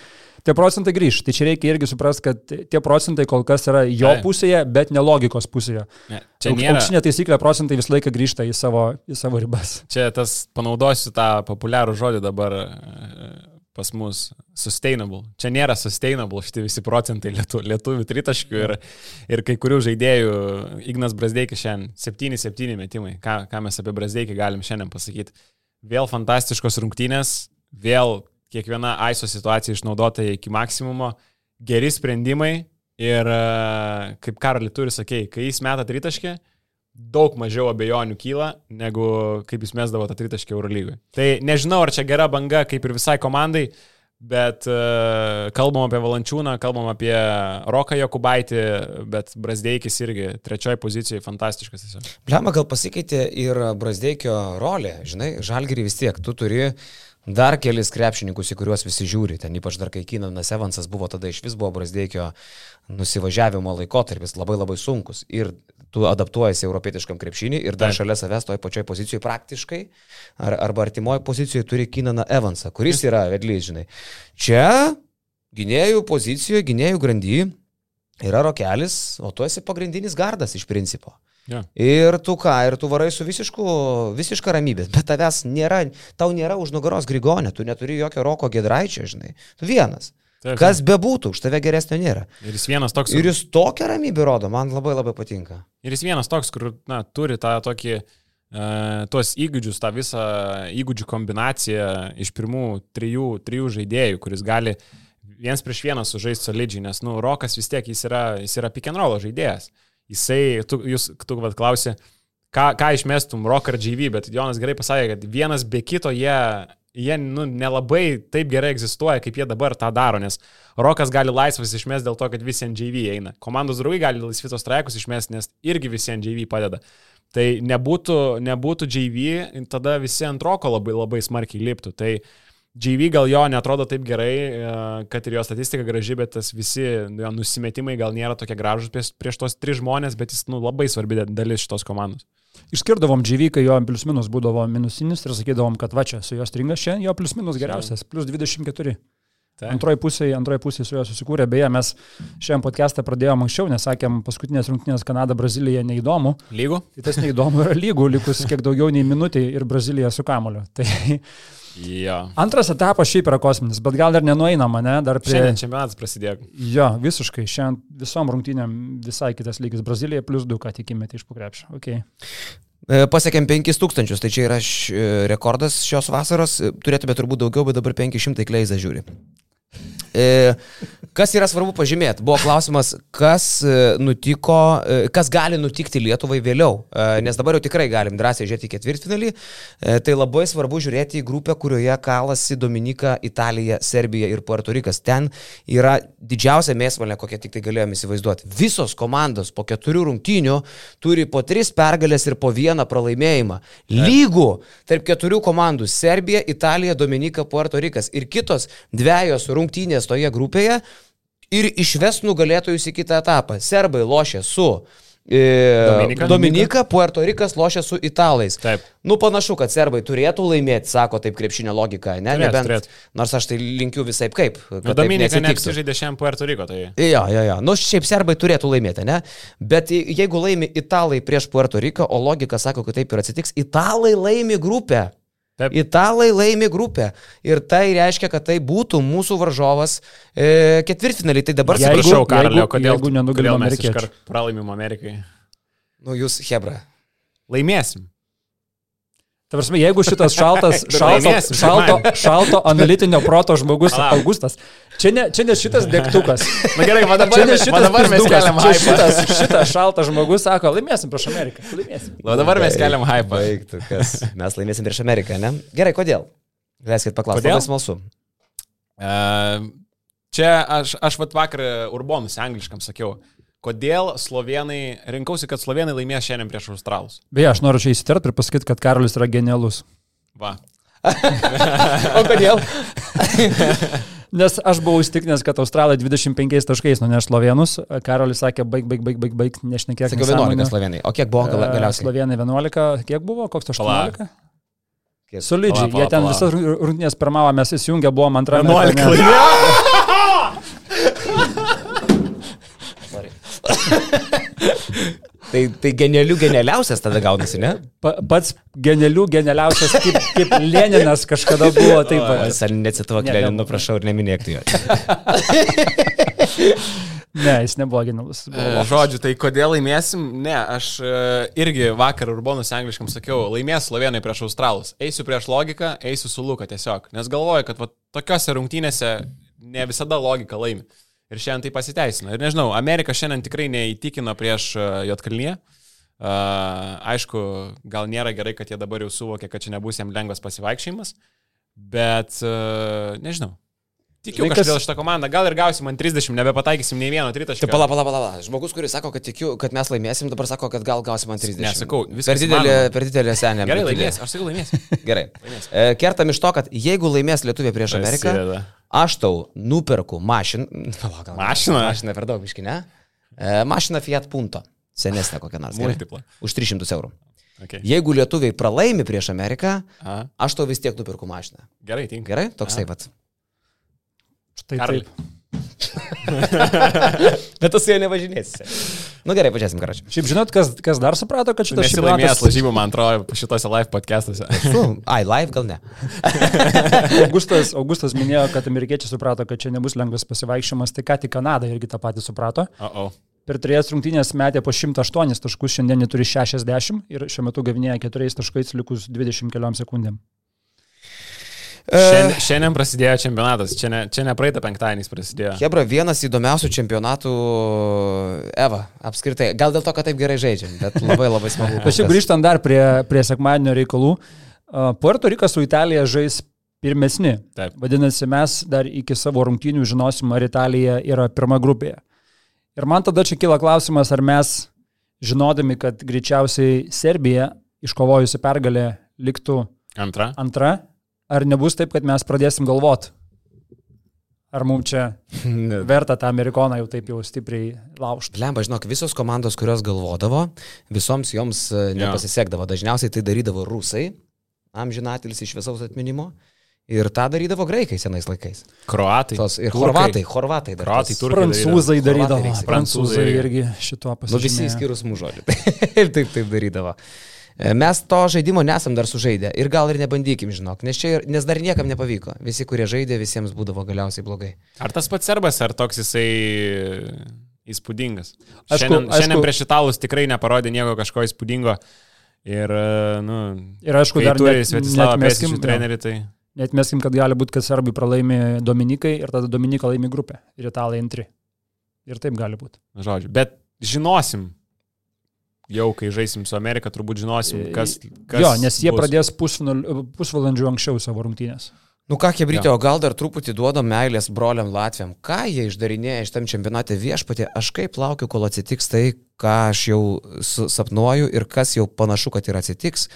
tie procentai grįž. Tai čia reikia irgi suprasti, kad tie procentai kol kas yra jo Taip. pusėje, bet ne logikos pusėje. Ne, čia nėra. Aukštinė taisyklė procentai visą laiką grįžta į savo, į savo ribas. Čia tas, panaudosiu tą populiarų žodį dabar pas mus - sustainable. Čia nėra sustainable šitie visi procentai lietu, lietuvių tritaškių ir, ir kai kurių žaidėjų, Ignas Brasdeikis šiandien 7-7 metimai. Ką, ką mes apie Brasdeikį galim šiandien pasakyti? Vėl fantastiškos rungtynės, vėl kiekviena AISO situacija išnaudota iki maksimumo, geri sprendimai ir kaip Karali turi sakėjai, kai jis meta tritaškį, daug mažiau abejonių kyla, negu kaip jūs mesdavo tą tritaškį Eurolygoje. Tai nežinau, ar čia gera banga, kaip ir visai komandai, bet uh, kalbam apie Valančiūną, kalbam apie Roką Jokubaitį, bet Brasdeikis irgi trečioji pozicijoje fantastiškas. Blema gal pasikeitė ir Brasdeikio rolė, žinai, žalgerį vis tiek, tu turi dar kelis krepšininkus, į kuriuos visi žiūri, ten ypač dar kai Kinanas Evansas buvo, tada iš vis buvo Brasdeikio nusivažiavimo laikotarpis labai labai sunkus ir tu adaptuojasi europietiškam krepšinį ir dar Taip. šalia savęs toje pačioje pozicijoje praktiškai ar, arba artimoje pozicijoje turi Kinaną Evansą, kuris yra vedlys, žinai. Čia gynėjų pozicijoje, gynėjų grandy yra rokelis, o tu esi pagrindinis gardas iš principo. Ja. Ir tu ką, ir tu varai su visišku, visiška ramybė, bet tavęs nėra, tau nėra už nugaros grigonė, tu neturi jokio roko gedraičio, žinai. Tu vienas. Taip, Kas bebūtų, už tave geresnio nėra. Ir jis vienas toks. Ir jis tokią ramybę rodo, man labai labai patinka. Ir jis vienas toks, kur, na, turi tą tokį, e, tuos įgūdžius, tą visą įgūdžių kombinaciją iš pirmų trijų, trijų žaidėjų, kuris gali viens prieš vieną sužaisti solidžiai, nes, nu, Rokas vis tiek jis yra, jis yra pick and roll žaidėjas. Jisai, tu, jūs, tu vad klausi, ką, ką išmestum Rock ar GV, bet Jonas gerai pasakė, kad vienas be kito jie, jie nu, nelabai taip gerai egzistuoja, kaip jie dabar tą daro, nes Rokas gali laisvas išmesti dėl to, kad visi ant JV eina. Komandos draugai gali laisvitos traikus išmesti, nes irgi visi ant JV padeda. Tai nebūtų, nebūtų JV, tada visi ant Roko labai, labai smarkiai liptų. Tai JV gal jo netrodo taip gerai, e, kad ir jo statistika graži, bet tas visi jo nusimetimai gal nėra tokie gražus prieš, prieš tos tris žmonės, bet jis nu, labai svarbi dalis šitos komandos. Išskirdavom GV, kai jo plius minus būdavo minusinis ir sakydavom, kad va čia su jo stringas čia, jo plius minus geriausias, plus 24. Tai. Antroji pusė, antroji pusė su juo susikūrė. Beje, mes šiandien podcastą pradėjome anksčiau, nes sakėm, paskutinės rungtynės Kanada, Brazilija neįdomu. Lygų? Tai tas neįdomu yra lygų, likus kiek daugiau nei minutį ir Brazilija su kamoliu. Tai Jo. antras etapas šiaip yra kosminis, bet gal dar nenueinama, ne? Dar prie... Šiandien čempionatas prasidėjo. Jo, visiškai. Šiandien visom rungtynėm visai kitas lygis. Brazilija plus 2, ką tikimėte iš pokrepšio. Okay. E, Pasiekėm 5000, tai čia yra š, e, rekordas šios vasaros, E, turėtume turbūt daugiau, bet dabar 500 kleizą žiūri. E, Kas yra svarbu pažymėti? Buvo klausimas, kas e, nutiko, e, kas gali nutikti Lietuvai vėliau. Nes dabar jau tikrai galim drąsiai žiūrėti į ketvirtfinalį. Tai labai svarbu žiūrėti į grupę, kurioje kalasi Dominika, Italija, Serbija ir Puerto Rikas. Ten yra didžiausia mėsmalė, kokią tik tai galėjome įsivaizduoti. Visos komandos po keturių rungtynių turi po tris pergalės ir po vieną pralaimėjimą. Lygų tarp keturių komandų - Serbija, Italija, Dominika, Puerto Rikas. Ir kitos dviejos rungtynės toje grupėje ir išves nugalėtojus į kitą etapą. Serbai lošia su e, Dominika. Dominika, Puerto Rikas lošia su italais. Taip. Nu, panašu, kad serbai turėtų laimėti, sako taip krepšinio logika, ne? Turėtų, Nebent, turėtų. nors aš tai linkiu visai kaip. Nu, Dominika neapsižaidė šiandien Puerto Riko, tai Jo, jo, jo. Nu, šiaip serbai turėtų laimėti, ne? Bet jeigu laimi italai prieš Puerto Riką, o logika sako, kad taip ir atsitiks, italai laimi grupę. Taip. Italai laimi grupę. Ir tai reiškia, kad tai būtų mūsų varžovas e, ketvirtfinaliai. Tai dabar Atsiprašau, Karalio, kodėl, jeigu amerikiečių. iškart pralaimim Amerikai. Nu, jūs, Hebra. Laimėsim. Ta prasme, jeigu šitas šaltas, šalto, šalto, šalto analitinio proto žmogus Palauk. Augustas, čia ne, čia ne šitas degtukas. Na gerai, va dabar, Čia ne šitas dabar mes keliam hypą. šitas, šitas šaltas žmogus sako, laimėsim prieš Ameriką. Laimėsim. Va dabar mes keliam kas. Mes laimėsim prieš Ameriką, ne? Gerai, kodėl? Leiskit paklausti. Kodėl? Smalsu. E, Čia aš, aš vat vakar Urbonus angliškam sakiau, kodėl slovenai, rinkausi, kad slovenai laimės šiandien prieš australus. Beje, aš noriu čia įsiterpti ir pasakyti, kad Karolis yra genialus. Va. O kodėl? Nes aš buvau įstikinęs, kad Australai 25 taškais nuneš slovenus. Karolis sakė, baig, baig, baig, baig, baig, nešnekėk. Sakiau 11 slovenai. O kiek buvo E, galiausiai? Slovenai 11, kiek buvo, koks 18? Kiek? Solidžiai, Pala, pala, jie ten visas rungtynės pirmavo, mes įsijungę buvom antrame. 11 etape. laimėjo. Tai, tai genialių genialiausias tada gaunasi, ne? Pa, pats genialių, genialiausias, kaip, kaip Leninas kažkada buvo. Taip, Aš necituok Ne, Lenino, prašau, ir neminėk jo. ne, jis nebuvo genialus. E. Žodžiu, tai kodėl laimėsim? Ne, aš e, irgi vakar Urbonus angliškam sakiau, laimės slovenai prieš australus. Eisiu prieš logiką, eisiu su Luka tiesiog. Nes galvoju, kad va, tokiose rungtynėse ne visada logika laimi. Ir šiandien tai pasiteisino. Ir nežinau, Amerika šiandien tikrai neįtikino prieš Jotkalnyje. Uh, aišku, gal nėra gerai, kad jie dabar jau suvokia, kad čia nebus jiems lengvas pasivaikščiojimas. Bet uh, nežinau. Tikiu Žinai, kažkodėl šitą komandą. Gal ir gausim ant 30, nebepataikysim nei vieno tritaškio. Tai pala, pala, pala, pala. Žmogus, kuris sako, kad tikiu, kad mes laimėsim, dabar sako, kad gal gausim ant 30. Ne, sakau, viskas per didelė, įmanoma. per didelė senė. Gerai, laimės. Aš sakau, laimės. Gerai. E, Kertam iš to, kad jeigu laimės Lietuvė prieš Ameriką, Prasideda. Aš tau nuperku mašiną. Gal- Mašiną? Mašiną per daug, biški, ne? E, Mašiną Fiat Punto. Senesnė kokia nors. Multiplą. Už 300 eurų. Okay. Jeigu lietuviai pralaimi prieš Ameriką, Aha. aš tau vis tiek nupirku mašiną. Gerai, tinka. Gerai? Toksai pat. Štai Karoli. taip. Bet tu su juo nevažinėsi. Nu gerai, pažiūrėsim, karoči. Šiaip žinot, kas, kas dar suprato, kad šitas Nesi laimėjęs lažybų, man atrodo, šitose live podcastuose. Su, ai, live gal ne. Augustas, Augustas minėjo, kad amerikiečiai suprato, kad čia nebus lengvas pasivaikščiojimas, tai ką tik Kanada irgi tą patį suprato. O, o. Per trejas rungtynės metė po 108 taškus, šiandien jie turi 60 ir šiuo metu gavinėja 4 taškais likus 20 keliom sekundėm. Šiandien, šiandien prasidėjo čempionatas, čia ne, čia ne praeitą penktadienį prasidėjo. Hebra, vienas įdomiausių čempionatų Eva, apskritai. Gal dėl to, kad taip gerai žaidžiam, bet labai labai smagu. Tačiau grįžtant dar prie, prie sekmadienio reikalų, a, Puerto Rikas su Italija žais pirmesni. Taip. Vadinasi, mes dar iki savo rungtynių žinosim, ar Italija yra pirma grupėje. Ir man tada čia kyla klausimas, ar mes, žinodami, kad greičiausiai Serbija iškovojusi pergalę liktų Antra. antra, ar nebus taip, kad mes pradėsim galvot, ar mums čia verta tą amerikoną jau taip jau stipriai laužti. Lemba, žinok, visos komandos, kurios galvodavo, visoms joms e, nepasisekdavo. Dažniausiai tai darydavo rusai, amžinatilis iš visaus atminimo. Ir tą darydavo graikai senais laikais. Kroatai. Tos, ir turkai. horvatai, horvatai dar. Kroatai, turkai. Prancūzai darydavo. Prancūzai Prancūzai. irgi šituo Nu, visi įskyrus mūžodžių. Ir taip, taip darydavo. E, Mes to žaidimo nesam dar sužaidę ir gal ir nebandykim, žinok, nes, čia, nes dar niekam nepavyko. Visi, kurie žaidė, visiems būdavo galiausiai blogai. Ar tas pats serbas, ar toks jisai įspūdingas? Aišku, šiandien, aišku. šiandien prieš italus tikrai neparodė nieko kažko įspūdingo. Ir, e, nu, Ir aišku, dar turi net- Svetislavą Pesičių trenerį, tai... Net meskim, kad gali būti, kad serbai pralaimi Dominikai ir tada Dominika laimi grupę ir italai antri. Ir taip gali būti. Žodžiu, bet žinosim. Jau, kai žaisim su Amerika, turbūt žinosim, kas. kas Jo, nes jie bus. pradės pusvalandžiu anksčiau savo rungtynės. Nu ką, Hebrytė, o gal dar truputį duodam meilės broliam Latviam? Ką jie išdarinėja iš tam čempionate viešpatė? Aš kaip laukiu, kol atsitiks tai, ką aš jau sapnuoju ir kas jau panašu, kad ir atsitiks.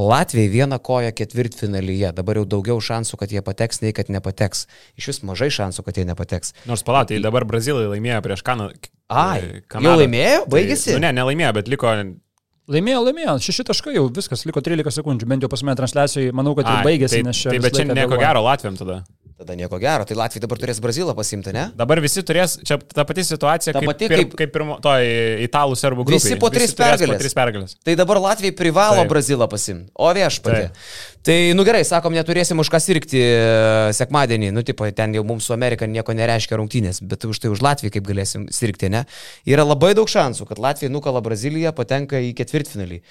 Latvijai vieną koją ketvirtfinalyje. Dabar jau daugiau šansų, kad jie pateks, nei kad nepateks. Iš vis mažai šansų, kad jie nepateks. Nors palatai, dabar Brazilai laimėjo prieš Kanadą. Ai, jau laimėjo? Baigėsi? Nu, ne, nelaimėjo, bet liko. Laimėjo, laimėjo, šeši taškai jau viskas, liko 13 sekundžių, bent jau pas mane transliacijoje, manau, kad jau Ai, baigėsi, tai, nes čia... Tai, visą bet čia nieko vėluoja. gero Latviam tada. Tada nieko gero. Tai Latvija dabar turės Brazilą pasimti, ne? Dabar visi turės, čia ta pati situacija, Ta kaip, pati kaip- kaip pirmo, to italų serbų grupė. Visi po tris turės pergales. Po tris pergalės. Tai dabar Latvijai privalo Taip. Taip. Brazilą pasimti. O viešpatė. Tai, nu gerai, sakom, neturėsim už ką sirgti e, sekmadienį. Nu, tipo, ten jau mums su Amerika nieko nereiškia rungtynės, bet už tai už Latviją kaip galėsim sirgti, ne? Yra labai daug šansų, kad Latvija nukala Braziliją, patenka į ketvirtfinalį.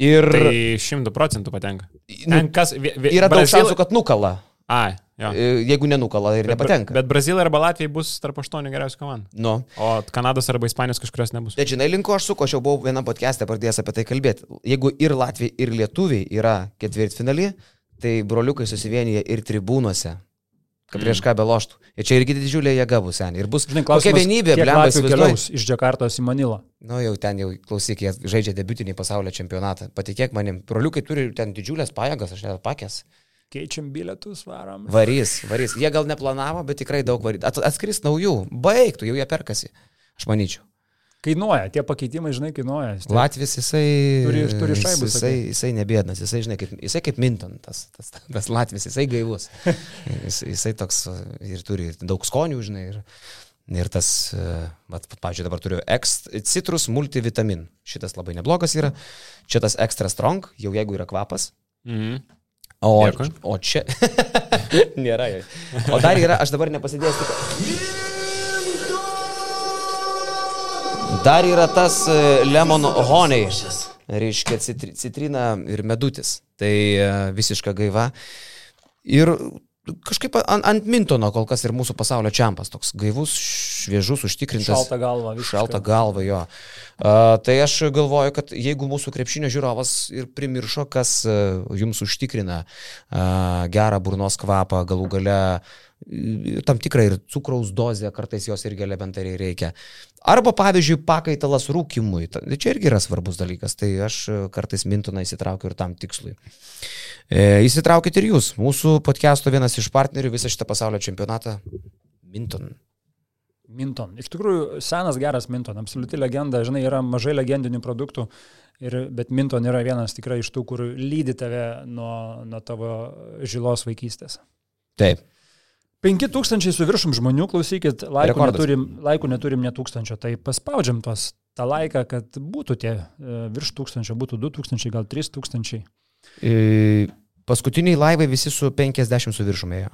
Ir Tai šimtų procentų patenka. nu, Ten kas, vi, vi, yra daug Brazil- šansų, kad nukala. Ai, jo. E, Jeigu nenukala ir Bet, nepatenka. bet Brazilai arba Latvijai bus tarp aštuonių geriausių komandų. Nu. O Kanados arba Ispanijos kažkurios nebus. Bet žinai, linko aš suko, aš jau buvau vienam podcast'e pradėjęs apie tai kalbėti. Jeigu ir Latvija, ir Lietuviai yra ketvirtfinalį, tai broliukai susivienyje ir tribūnose. Kad prieš ką beloštų. Ir čia irgi didžiulė jėga bus sen. Ir bus Žinai, kokia klausimas, vienybė, kiek blemba, keliaus iš Džakartos į Manilą. Nu jau ten jau klausyk, jie žaidžia debutinį pasaulio čempionatą. Patikėk manim, broliukai turi ten didžiulės pajėgas, aš net pakęs. Keičiam bilietus, varom. Varys, varys. Jie gal neplanavo, bet tikrai daug varys. At, atskris naujų. Baigtų, jau jie perkasi. Aš manyčiau. Kainuoja, tie pakeitimai, žinai, kainuoja. Tiek. Latvis, jisai... Turi- turi šaibų, Jisai, jisai nebėdnas, jisai, žinai, kaip, jisai kaip Minton, tas, tas, tas Latvis, jisai gaivus. Jis, jisai toks ir turi ir daug skonių, žinai. Ir, ir tas, uh, vat, pavyzdžiui, dabar turiu ex, citrus multivitamin. Šitas labai neblogas yra. Čia tas extra strong, jau jeigu yra kvapas. Mhm. O, Dėkui. o čia. Nėra. jo. O dar yra, aš dabar nepasidėsiu. Dar yra tas e, lemon honey. Reiškia citri, citrina ir medutis. Tai e, visiška gaiva. Ir kažkaip ant, ant Mintono kol kas ir mūsų pasaulio čempas. Toks gaivus, šviežus, užtikrintas. Šalta galva, visiškai. Šalta galva jo. Uh, tai aš galvoju, kad jeigu mūsų krepšinio žiūrovas ir primiršo, kas uh, jums užtikrina uh, gerą burnos kvapą, galų gale uh, tam tikrą ir cukraus dozę, kartais jos irgi elementariai reikia. Arba, pavyzdžiui, pakaitalas rūkimui. Ta- Čia irgi yra svarbus dalykas. Tai aš uh, kartais mintoną įsitraukiu ir tam tikslui. E, įsitraukit ir jūs. Mūsų podcast'o vienas iš partnerių visą šitą pasaulio čempionatą. Minton. Minton. Iš tikrųjų, senas geras Minton, absoliuti legenda, žinai, yra mažai legendinių produktų, ir, bet Minton yra vienas tikrai iš tų, kur lydi tave nuo, nuo tavo žilos vaikystės. Taip. 5000 su viršum žmonių, klausykit, laikų Rekordas. neturim, laikų neturim ne tūkstančio, tai paspaudžiam tos tą laiką, kad būtų tie e, virš tūkstančio, būtų 2000, gal 3000. E, paskutiniai laivai visi su 50 su viršumėjo.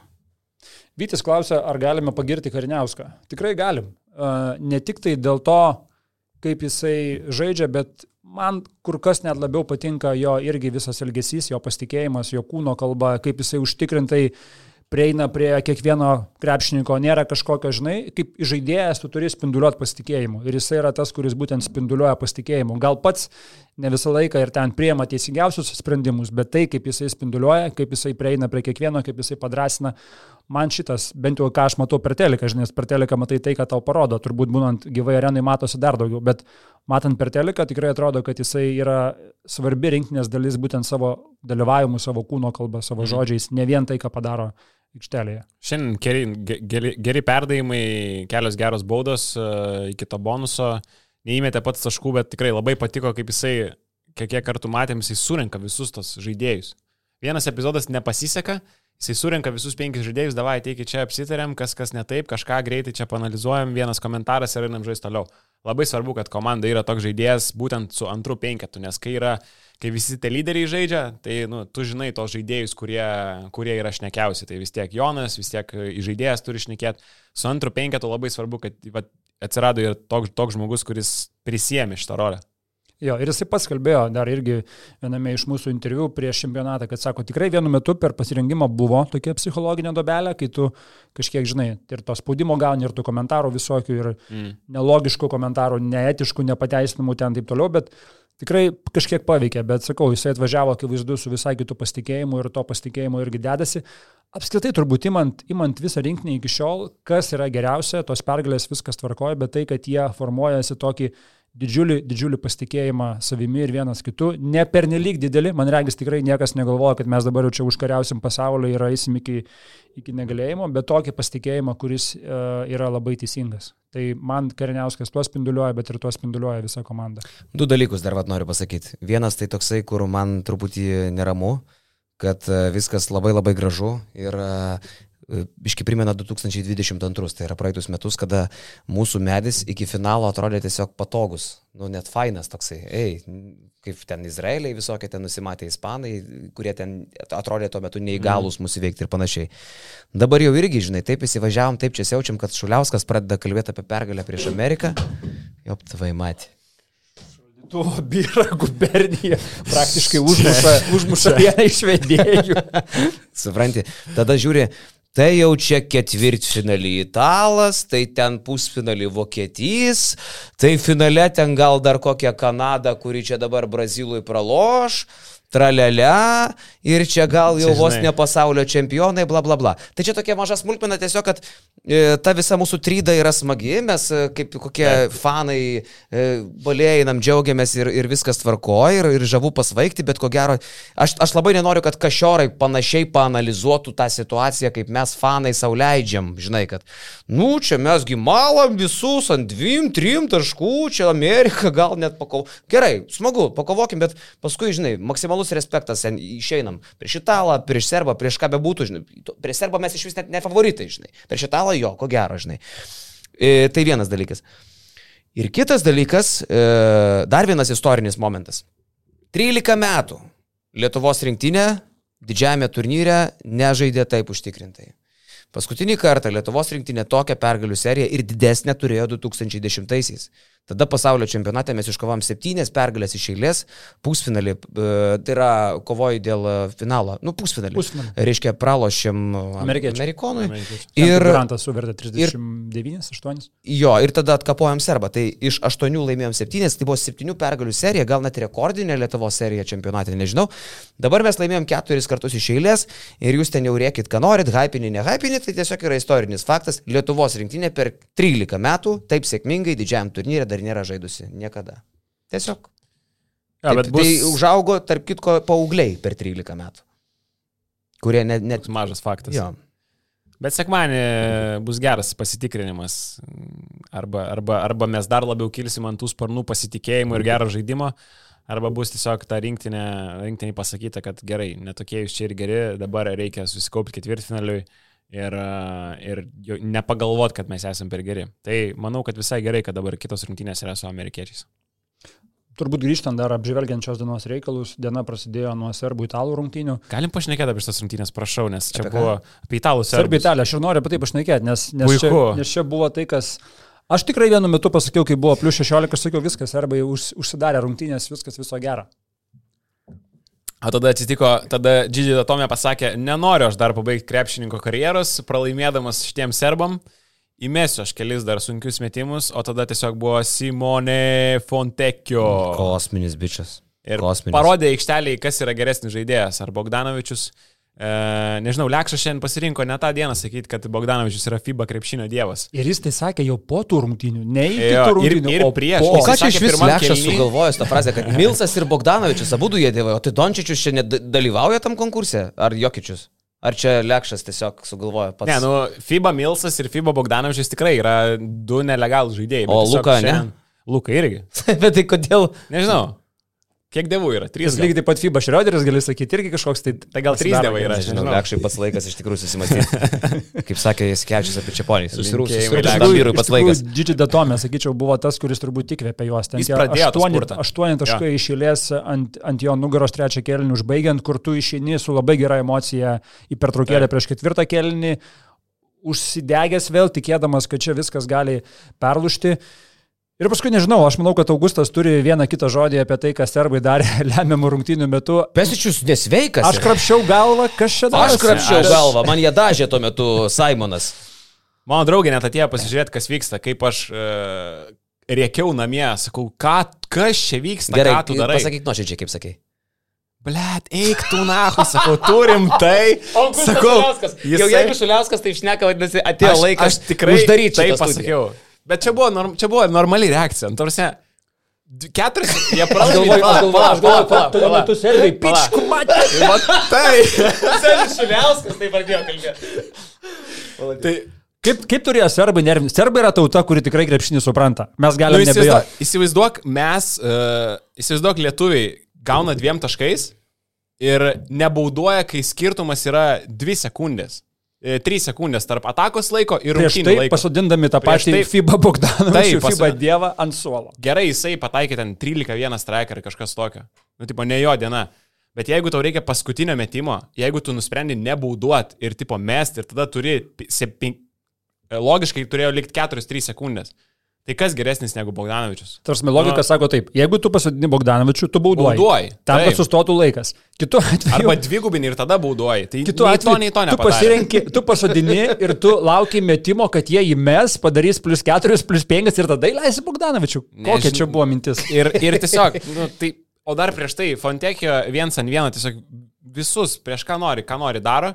Vytis klausia, ar galime pagirti Kariniauską. Tikrai galim. E, Ne tik tai dėl to, kaip jisai žaidžia, bet man kur kas net labiau patinka jo irgi visas elgesys, jo pasitikėjimas, jo kūno kalba, kaip jisai užtikrintai prieina prie kiekvieno krepšininko, nėra kažkokio, žinai, kaip žaidėjas tu turi spinduliuoti pasitikėjimu. Ir jisai yra tas, kuris būtent spinduliuoja pasitikėjimu. Gal pats ne visą laiką ir ten priema teisingiausius sprendimus, bet tai, kaip jisai spinduliuoja, kaip jisai prieina prie kiekvieno, kaip jisai padrasina, man šitas, bent jau ką aš matau per teleką, žinai, per teleką matai tai, ką tau parodo, turbūt būnant gyvai arenai matosi dar daugiau, bet matant per teleką tikrai atrodo, kad jisai yra svarbi rinkinės dalis būtent savo dalyvavimu, savo kūno kalba, savo Mhm. žodžiais, ne vien tai, ką padaro aikštelėje. Šiandien geri, ge- geri, geri perdavimai, kelios geros baudos e, iki to bonuso. Neįmėtė pats taškų, bet tikrai labai patiko, kaip jisai, kiek, kiek kartų matėm, jisai surenka visus tos žaidėjus. Vienas epizodas nepasiseka, jisai surenka visus penkis žaidėjus, davai ateikit čia apsitarėm, kas kas ne taip, kažką greitai čia panalizuojam, vienas komentaras ir einam žaisti toliau. Labai svarbu, kad komanda yra toks žaidėjas būtent su antru penketu, nes kai yra kai visi tie lyderiai žaidžia, tai nu, tu žinai tos žaidėjus, kurie, kurie yra šnekiausi. Tai vis tiek Jonas, vis tiek į žaidėjas turi šnekėti. Su antru penketu labai svarbu, kad va, atsirado ir toks, toks žmogus, kuris prisėmė šitą rolę. Jo, ir jisai pats kalbėjo dar irgi viename iš mūsų interviu prieš čempionatą, kad sako, tikrai vienu metu per pasirengimą buvo tokia psichologinė dobelė, kai tu kažkiek, žinai, ir to spaudimo gauni, ir tų komentarų visokių, ir Mm. nelogiškų komentarų, neetiškų, nepateisinamų ten taip toliau, bet tikrai kažkiek paveikė, bet sakau, jisai atvažiavo akivaizdu su visai kitų pasitikėjimu ir to pasitikėjimo irgi dedasi. Apskritai, turbūt imant, imant visą rinkinį iki šiol, kas yra geriausia, tos pergalės viskas tvarkoja, bet tai, kad jie formuojasi tokį didžiulį, didžiulį pasitikėjimą savimi ir vienas kitu, ne pernelyg didelį, man regis tikrai niekas negalvoja, kad mes dabar jau čia užkariausim pasaulį ir eisim iki, iki negalėjimo, bet tokį pasitikėjimą, kuris uh, yra labai teisingas. Tai man Kariniauskas tuos spinduliuoja, bet ir tuos spinduliuoja visa komanda. Du dalykus dar vat noriu pasakyti. Vienas tai toksai, kur man truputį neramu, kad e, viskas labai labai gražu ir Iški primena 2022, tai yra praeitus metus, kada mūsų medis iki finalo atrodė tiesiog patogus, nu net fainas toksai, ei, kaip ten Izraeliai visokie ten nusimatė ispanai, kurie ten atrodė tuo metu neįgalus mūsų veikti ir panašiai. Dabar jau irgi, žinai, taip įsivažiavom, taip čia siaučiam, kad Šuliauskas pradeda kalbėti apie pergalę prieš Ameriką, jop, tavai matė. Tu byra gubernija praktiškai užmuša, užmuša vieną iš vedėjų. Supranti, tada žiūri, tai jau čia ketvirtfinalį italas, tai ten pusfinalį vokietys, tai finale ten gal dar kokią Kanadą, kuri čia dabar Brazilui praloš. Tralelė ir čia gal jau vos ne pasaulio čempionai, bla bla bla. Tai čia tokia maža smulkmena tiesiog, kad e, ta visa mūsų tryda yra smagi, mes e, kaip kokie fanai e, balėjinam, džiaugiamės ir, ir viskas tvarkoja ir, ir žavu pasvaigti, bet ko gero, aš, aš labai nenoriu, kad kažiorai panašiai panalizuotų tą situaciją, kaip mes fanai sauliaidžiam, žinai, kad, nu, čia mesgi malam visus ant dviem, trim taškų, čia Amerika gal net pakovoti. Gerai, smagu, pakovokim, bet paskui, žinai, maksimalus respektas, ten išeinam prieš italą, prieš serbą, prieš ką bebūtų, žinai, prieš serbą mes iš vis net ne favoritai, žinai, prieš italą jo, ko gero, žinai. E, tai vienas dalykas. Ir kitas dalykas, e, dar vienas istorinis momentas. 13 metų Lietuvos rinktinė didžiajame turnyre nežaidė taip užtikrintai. Paskutinį kartą Lietuvos rinktinė tokią pergalių seriją ir didesnę turėjo 2010-aisiais. Tada pasaulio čempionate mes iškovom septynės pergalės iš eilės, pusfinalį, e, tai yra kovoji dėl finalo, nu pusfinalį. Pusfinalį. Reiškia, pralošėm. Amerikonui. Ir Ir Grantas suvertė 39, 8. Jo, ir tada atkapojom serbą. Tai iš aštuonių laimėjom septynės, tai buvo septynių pergalių serija, gal net rekordinė Lietuvos serija čempionate, nežinau. Dabar mes laimėjom keturis kartus iš eilės ir jūs ten jau riekit, ką norit, hypinį, ne hypinį, tai tiesiog yra istorinis faktas. Lietuvos rinktinė per 13 metų taip sėkmingai didžiajam turnyrė dar nėra žaidusi. Niekada. Tiesiog. Ja, taip, bus Tai užaugo, tarp kitko, paaugliai per 13 metų. Kurie net... net mažas faktas. jo. Bet sekmanį bus geras pasitikrinimas. Arba, arba, arba mes dar labiau kilsim ant tų sparnų pasitikėjimų ir gero žaidimo, arba bus tiesiog ta rinktinė, rinktinė pasakyta, kad gerai, netokie jūs čia ir geri, dabar reikia susikaupti ketvirtfinaliui ir, a, ir nepagalvot, kad mes esame per geri. Tai manau, kad visai gerai, kad dabar kitos rinktinės yra su amerikiečiais. Turbūt grįžtant dar apžvelgiant šios dienos reikalus, diena prasidėjo nuo serbų italų rungtynių. Galim pašnekėti apie šitas rungtynės, prašau, nes čia Apie ką? buvo apie italų Serbija serbų. Italija, aš ir noriu apie tai pašnekėti, nes, nes, čia, nes čia buvo tai, kas... Aš tikrai vienu metu pasakiau, kai buvo plus 16, aš sakiau, viskas, serbai už, užsidarė rungtynės, viskas viso gero. O tada atsitiko, tada Džidži Tomė pasakė, nenoriu aš dar pabaigti krepšininko karjeros, pralaimėdamas šitiem serbam, įmesiu aš kelis dar sunkius metimus, o tada tiesiog buvo Simone Fontekio. Kosminis bičias. Ir Kosminis. parodė aikšteliai, kas yra geresnis žaidėjas, ar Bogdanovičius. E, nežinau, Lekšas šiandien pasirinko ne tą dieną sakyti, kad Bogdanovičius yra FIBA krepšinio dievas. Ir jis tai sakė jau po tų rungtynių, ne iki Jo, tų ir- rungtynių, ir o prieš. O ką čia iš vis Lekšas sugalvojęs tą frazę, kad Milsas ir Bogdanovičius abu jie dėvojo, o tai Dončičius čia nedalyvauja tam konkurse? Ar Jokičius? Ar čia Lekšas tiesiog sugalvojo pats? Ne, nu, FIBA Milsas ir FIBA Bogdanovičius tikrai yra du nelegalų žaidėjai. bet O Luka, ne? šiandien- Luka irgi. Bet tai kodėl? Nežinau. Kiek dievų yra? Trys. Jis lygiai taip pat FIBA Šrioderis gali sakyti irgi kažkoks tai... Tai gal trys dievai yra, nežinau. Lekšai pats laikas iš tikrųjų susimatyti. Kaip sakė Skečius apie Čiaponį. Tikrųjų- vyrui pats laikas. Didži Datomė, sakyčiau, buvo tas, kuris turbūt įkvėpė juos. Ten Jis pradėjo aštuoni, taškai išėlės ant, ant jo nugaros trečią kelnį užbaigiant, kur tu išeini su labai gera emocija į pertraukėlę prieš ketvirtą kelnį, užsidegęs vėl, tikėdamas, kad čia viskas gali perlušti. Ir paskui nežinau, aš manau, kad Augustas turi vieną kitą žodį apie tai, ką serbai darė lemiamų rungtynių metu. Pesičius nesveikas. Aš krapščiau galvą, kas čia darosi. Aš krapščiau Aš- galvą, man jie dažė tuo metu Simonas. Mano draugė net atėjo pasižiūrėti, kas vyksta, kaip aš uh, rėkiau namie, sakau, ką, kas čia vyksta, Gerai, ką tu darai. pasakyk nuoširdžiai, kaip sakai. Blet, eik tu nahu, sakau, turim tai. Sakau, Jisai... Jau jeigu Šuliauskas tai išneka, vadinasi, atėjo aš, laikas aš tikrai uždaryti tai šitą studiją. Bet čia buvo, norm, čia buvo normali reakcija. Nu, Tarsi, keturis, jie pralaimėjo. aš galvoju, aš galvoju, pala, Tuo metu serbai pičku matė. Tai. Šuliauskas tai pradėjo kalbėti. tai Kaip, kaip turėjo serbai nervinti? Serbai yra tauta, kuri tikrai krepšinį supranta. Mes nu, galime įsivaizduok, nebejoti. įsivaizduok, mes, uh, įsivaizduok, lietuviai gauna dviem taškais ir nebauduoja, kai skirtumas yra 2 sekundės. 3 sekundės tarp atakos laiko ir rungtynių tai laiko. pasodindami tą patį tai- FIBA Bogdanovičių, Taip, pas- FIBA dievą ant suolo. Gerai, jisai pataikė ten 13-1 straiką ar kažkas tokio. Nu, tipo, ne jo diena. Bet jeigu tau reikia paskutinio metimo, jeigu tu nusprendi nebauduot ir tipo mesti ir tada turi, pi- sepin... logiškai turėjo likti 4-3 sekundės. Tai kas geresnis negu Bogdanovičius? Tarsi logika Nu. sako taip, jeigu tu pasodini Bogdanovičių, tu bauduoji. Bauduoji, Tam, kad sustotų laikas. Kitu atveju, Arba dvigubini ir tada bauduoji. Tai kitu nei to, atveju nei to tu nepadarė. pasirenki, tu pasodini ir tu lauki metimo, kad jie įmes, padarys plus 4, plus 5 ir tada įleisi Bogdanovičių. Kokia Nežin- čia buvo mintis? Ir, ir tiesiog, nu, tai O dar prieš tai Fontekio viens ant vieno tiesiog visus prieš ką nori, ką nori daro,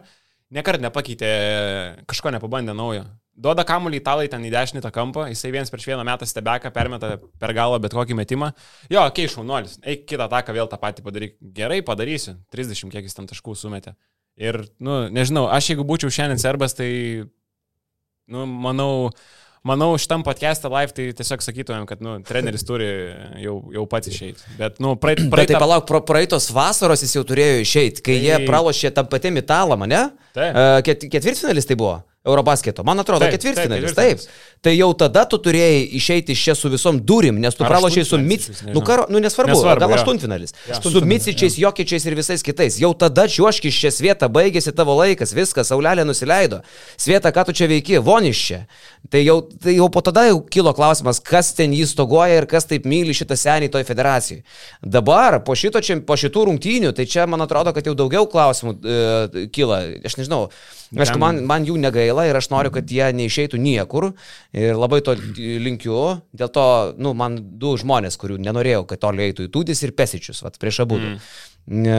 niekart nepakeitė, kažko nepabandė naujo. Duoda kamuolį italai ten į dešinį tą kampą, jisai viens prieš vieną metą stebeką, permeta per galvą bet kokį metimą. Jo, okei, okay, šaunuolis, eik kitą taką vėl tą patį padaryk. Gerai, padarysiu. 30 kiek jis ten taškų sumetė. Ir, nu, nežinau, aš jeigu būčiau šiandien serbas, tai, nu, manau, manau, šitam podcast'e live tai tiesiog sakytumėm, kad, nu, treneris turi jau, jau pats išeiti. Bet, nu, praeit, Bet praeitą... tai palauk, pro, praeitos vasaros jis jau turėjo išeiti, kai Tai- jie pralošė tam patiem italą, ne? Taip. Ket, ketvirtfinalis tai buvo. Eurobasketo. Man atrodo, Taip, ketvirtfinalis. taip, Taip, ketvirtfinalis. Tai jau tada tu turėjai išeiti iš čia su visom durim, nes tu pralošiai su Mic. Nu, karo, nu nesvarbu, Nesvarbu, gal aštuntfinalis. Jo. Su Micičiais, Jokičiais ir visais kitais. Jau tada čiuoški iš čia svietą, baigėsi tavo laikas, viskas, saulelė nusileido. Svietą, ką tu čia veiki, voniš čia. Tai jau, tai jau po tada jau kilo klausimas, kas ten jį stogoja ir kas taip myli šitą senį toj federacijai. Dabar, po, šito, po šitų rungtynių, tai čia man atrodo, kad jau daugiau klausimų e, kyla. Aš nežinau. Aišku, man, man jų negaila ir aš noriu, kad jie neišeitų niekur. Ir labai to linkiu. Dėl to, nu, man du žmonės, kurių nenorėjau, kad toliau eitų į Tudis ir Pesičius, vat, prieš abu. Mm. E,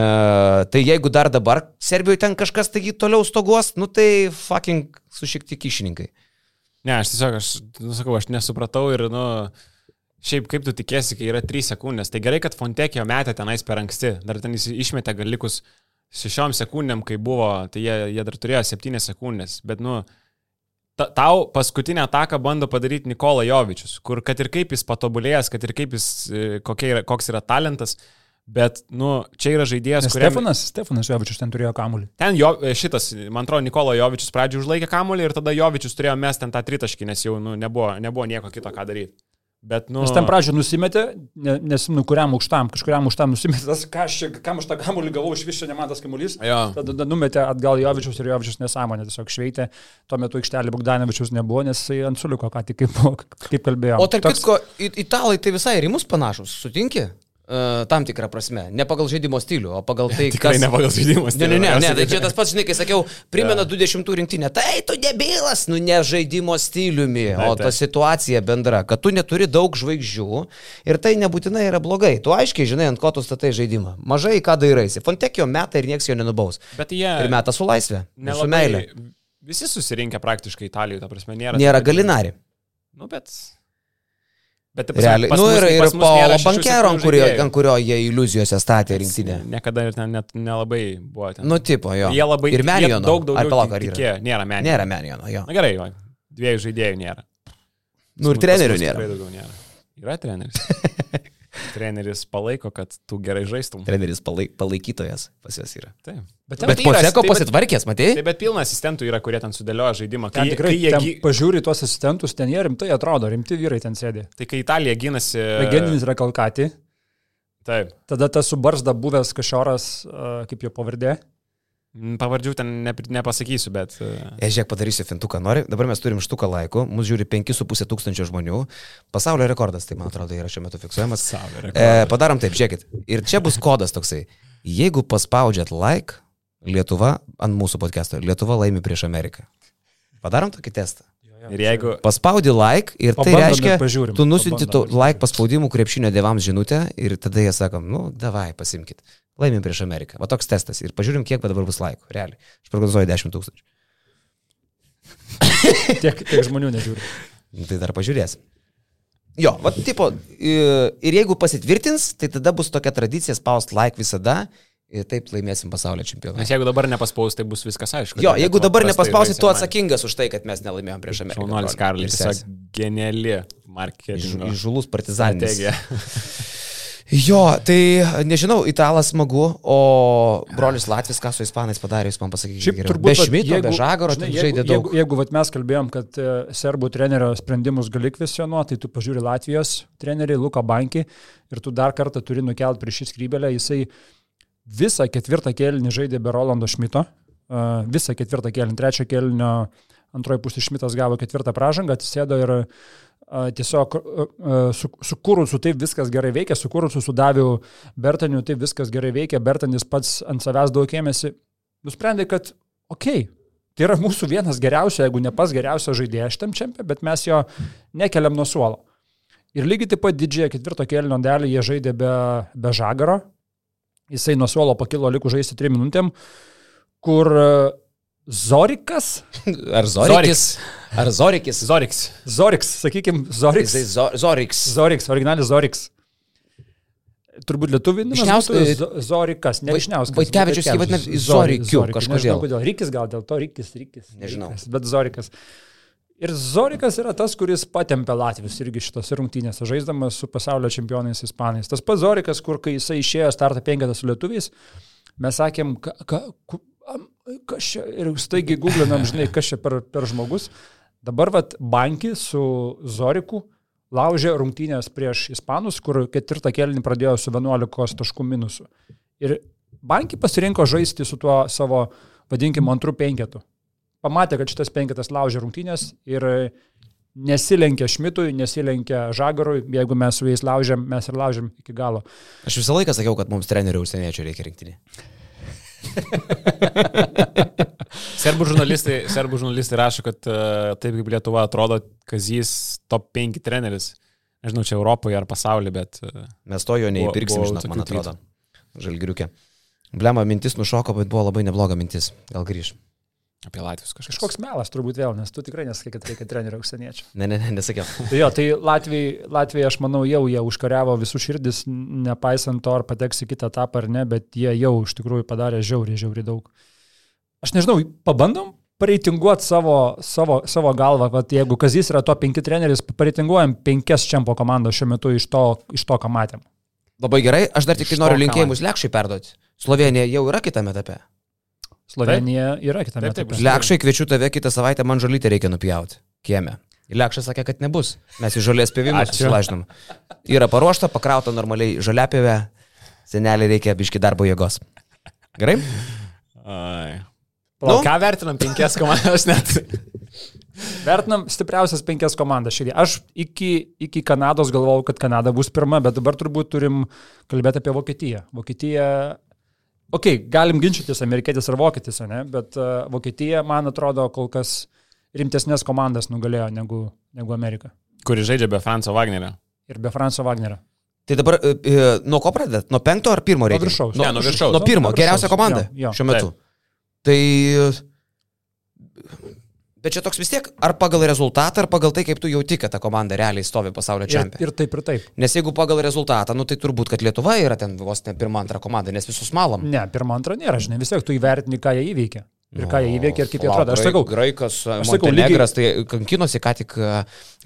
tai jeigu dar dabar Serbijoje ten kažkas taigi toliau stogos, nu tai fucking su šiek tiek kišininkai. Ne, aš tiesiog, aš, nu, sakau, aš nesupratau ir, nu, šiaip kaip tu tikėsi, kai yra 3 sekundės. Tai gerai, kad Fontekio metė tenais per anksti, dar ten jis išmetė gal 6 sekundėm, kai buvo, tai jie, jie dar turėjo 7 sekundės, bet, nu, ta, tau paskutinę ataką bando padaryti Nikola Jovičius, kur kad ir kaip jis patobulėjęs, kad ir kaip jis, e, yra, koks yra talentas, bet, nu, čia yra žaidėjas, kuriam... Stefanas, Stefanas Jovičius ten turėjo kamuolį. Ten jo, šitas, man atrodo, Nikola Jovičius pradžioje užlaikė kamuolį ir tada Jovičius turėjo mesti ten tą tritaškį, nes jau nu, nebuvo, nebuvo nieko kito ką daryti. Bet, nu... Nes ten pradžioje nusimetė, ne- nes, nu, kuriam aukštam, kažkuriam aukštam nusimetė, tas, ką aš kam aš tą kamuolį gavau, iš viso nematas kamuolys. Jo. Tada tada numetė atgal Jovičius ir Jovičius nesąmonė, tiesiog šveitė. Tuo metu aikštelė Bogdanovičius nebuvo, nes jisai ant suliko, ką tik kaip, buvo, kaip kalbėjome. O tarp kitko, it- italai tai visai ir į mus panašus, sutinki? Uh, tam tikrą prasme. Ne pagal žaidimo stilių, o pagal tai, Tikrai ne pagal žaidimo Ne, stilių, ne, ne, ne, tikriausiai. tai čia tas pats, žinai, kai sakiau, primena 20 rinktinę. Tai tu debilas, nu ne žaidimo stiliumi, o ta situacija bendra, kad tu neturi daug žvaigždžių ir tai nebūtinai yra blogai. Tu aiškiai žinai, ant ko tu statai žaidimą. Mažai ką dairaisi. Fontekio meta ir nieks jo nenubaus. Bet jie... Ir meta su laisvė. ir Su nelabai- meilė. Visi susirinkę praktiškai Italijoje, ta prasme, nėra. Nėra galinari. Nu, bet... Bet, ta prasme, Realiai. pas Nu ir, ir Paulo Bankero, ant kurio, ant kurio jie iliuzijose statė rinktinę. Niekada ir ten net nelabai buvo ten. Nu, tipo, jo. Jie labai... Ir Menijono. Daug daugiau Ai, palauk, ar yra? Nėra Menijono. Nėra Menijono, jo. Na gerai, va, dviejų žaidėjų nėra. Nu ir trenerių nėra. tikrai daugiau nėra. Yra treneris. treneris palaiko, kad tu gerai žaistum. Treneris palaik, palaikytojas pas juos yra. Taip. Bet yra- Poseko tai bet- pasitvarkės, matai? Taip, bet pilna asistentų yra, kurie ten sudėlioja žaidimą. Ten Kai, tikrai, kai, jie, ten gy- pažiūri tuos asistentus, ten jie rimtai atrodo, rimti vyrai ten sėdi. tai kai Italija gynasi... Legendinis yra Kalkati, Taip. tada tas subarsda buvęs kažoras, kaip jo pavardė. Pavardžių ten ne, nepasakysiu, bet... e, E, žiūrėk, padarysiu fintuką. Nori, dabar mes turim štuką laikų, mūsų žiūri 5,5 tūkstančio žmonių. Pasaulio rekordas, tai man atrodo, yra šiuo metu fiksuojamas. Pasaulio E, padarom taip, žiūrėkit. Ir čia bus kodas toksai. Jeigu paspaudžiat like, Lietuva ant mūsų podcast'o, Lietuva laimi prieš Ameriką. Padarom tokį testą. Ir jeigu... Paspaudi like ir tai reiškia, pažiūrim. tu nusinti Pabandom. like paspaudimų krepšinio devams žinutę ir tada jie sakom, nu, davai, pasimkit. Laimim prieš Ameriką. Va toks testas. Ir pažiūrim, kiek dabar bus laikų. Realiai. Aš prognozuoju 10 tūkstančių. Tiek, tiek žmonių nežiūri. Nu, Tai dar pažiūrėsim. Jo, va, tipo, ir jeigu pasitvirtins, tai tada bus tokia tradicija spaust like visada ir taip laimėsim pasaulio čempionatą. Nes jeigu dabar nepaspaus, tai bus viskas aišku. Jo, jeigu dabar prastai nepaspausit, tu atsakingas už tai, kad mes nelaimėjom prieš Ameriką. Šaunuolis Karlis, tiesiog geniali marketingo Įžulus partizaninis. Jo, tai nežinau, italas smagu, o brolis Latvis, ką su ispanais padarė, jūs man pasakykite. Šiaip turbūt, be Šmito, be Žagaro, žinai, tai jeigu, daug. Jeigu, jeigu vat, mes kalbėjom, kad e, serbų trenerio sprendimus gali kvestionuoti, tai tu pažiūri Latvijos trenerį Luką Bankį ir tu dar kartą turi nukelt prieš šį skrybelę. Jisai visą ketvirtą kėlinį žaidė be Rolando Šmito. Uh, visą ketvirtą kėlinį, trečią kėlinio antroji pusė Šmitas gavo ketvirtą pražangą, atsisėdo ir uh, tiesiog su, su taip viskas gerai veikia, su Daviu Bertaniu taip viskas gerai veikia, Bertanis pats ant savęs daug ėmėsi, nusprendė, kad okei, okay, tai yra mūsų vienas geriausias, jeigu ne pas geriausias žaidėjas šitam čempionate, bet mes jo nekeliam nuo suolo. Ir lygiai taip pat didžiąją ketvirto kelnio dalį jie žaidė be, be žagaro. Jisai nuo suolo pakilo likus žaisti 3 minutėm, kur Zorikas, Ar Zorikis? Ar Zorikis? Zoriks. Zoriks, sakykime, Zoriks. Zo- Zoriks. Zoriks, originaliai Zoriks. Turbūt būtų Zo- Zorikas, ne Vai- Vyšniauskas. Vaitkevičius jį vadina Zori- Zorikiu kažkodėl. Nežinau, kodėl. Rykis gal dėl to, Rykis, Rykis. Nežinau. Rykis, bet Zorikas. Ir Zorikas yra tas, kuris patempė Latvijus irgi šitose rungtynėse, žaisdamas su pasaulio čempionais Ispanais. Tas pats Zorikas, kur kai jisai išėjo startą penketą su lietuviais, mes sakėm, ka, ka, kas čia, ir staigiai googlinam, žinai, kas čia per, per žmogus. Dabar vat banki su Zoriku laužė rungtynės prieš Ispanus, kur ketvirtą kelnį pradėjo su 11 taškų minusu. Ir banki pasirinko žaisti su tuo savo, vadinkim, antrų penketu. Pamatė, kad šitas penketas laužė rungtynės ir nesilenkia Šmitui, nesilenkia Žagarui, jeigu mes su jais laužėm, mes ir laužėm iki galo. Aš visą laiką sakiau, kad mums trenerių užsieniečių reikia rinktinį. Serbų žurnalistai, serbų žurnalistai rašo, kad uh, taip kaip Lietuva atrodo, Kazys top 5 treneris. Nežinau, čia Europoje ar pasaulyje, bet... Uh, Mes to jo neįpirksim, žinok, man atrodo. Žalgiriukė. Blema mintis nušoko, bet buvo labai nebloga mintis. Gal grįž. Apie Latvijos kažkas. Kažkoks melas turbūt vėl, nes tu tikrai nesakai, kad reikia trenerio užsieniečio. Ne, ne, ne, nesakiau. Tai jo, tai Latvijai, Latvijai, aš manau, jau jie užkariavo visų širdis, nepaisant to, ar pateks į kitą etapą ar ne, bet jie jau iš tikrųjų padarė žiauriai, žiauriai daug. Aš nežinau, pabandom pareitinguoti savo, savo, savo galvą, kad jeigu Kazys yra to penki treneris, pareitinguojam penkias čempio komandos šiuo metu iš to, iš to ką matėm. Labai gerai, aš dar tik noriu linkėjimus Lekšai perduoti. Slovenija jau yra kitame etape. Slovenija yra kitame Taip, taip. Lekšai kviečiu tave kitą savaitę, man žolytę reikia nupjauti. Kieme. Ir Lekšas sakė, kad nebus. Mes į žolės pėvimą susilažinom. Yra paruošta, pakrauta normaliai žoliapėve. Senelį reikia biški darbo jėgos. Gerai? Ai. Nu? Nu? Ką vertinam penkias komandas net? Vertinam stipriausias penkias komandas šį. Aš iki, iki Kanados galvojau, kad Kanada bus pirma, bet dabar turbūt turim kalbėti apie Vokietiją. Vokietija, okei, okay, galim ginčytis, amerikietis ar vokietis, ne? bet uh, Vokietija, man atrodo, kol kas rimtesnės komandas nugalėjo negu, negu Amerika. Kuri žaidžia be Franco Wagnerio. Ir be Franco Wagnerio. Tai dabar e, e, nuo ko pradėt? Nuo penkto ar pirmo reikia? viršaus. Nuo, Ne, nuo viršaus. Nuo pirmo, Nuo viršaus. geriausia komanda Jo, jo. šiuo metu. Tai... Bet čia toks vis tiek, ar pagal rezultatą, ar pagal tai, kaip tu jauti, kad ta komanda realiai stovi pasaulio Ir, čempionate. ir taip, ir taip. Nes jeigu pagal rezultatą, nu tai turbūt, kad Lietuva yra ten vos ne pirma, antra komanda, nes visus malom. Ne, pirmą, antrą nėra, žinai, vis tiek tu įvertini, ką jie įveikė. Ir ką jie įveikė ir kaip jie atrodo. Aš sakau, Graikas, aš sakau, Montenegras, tai kankinosi ką tik e,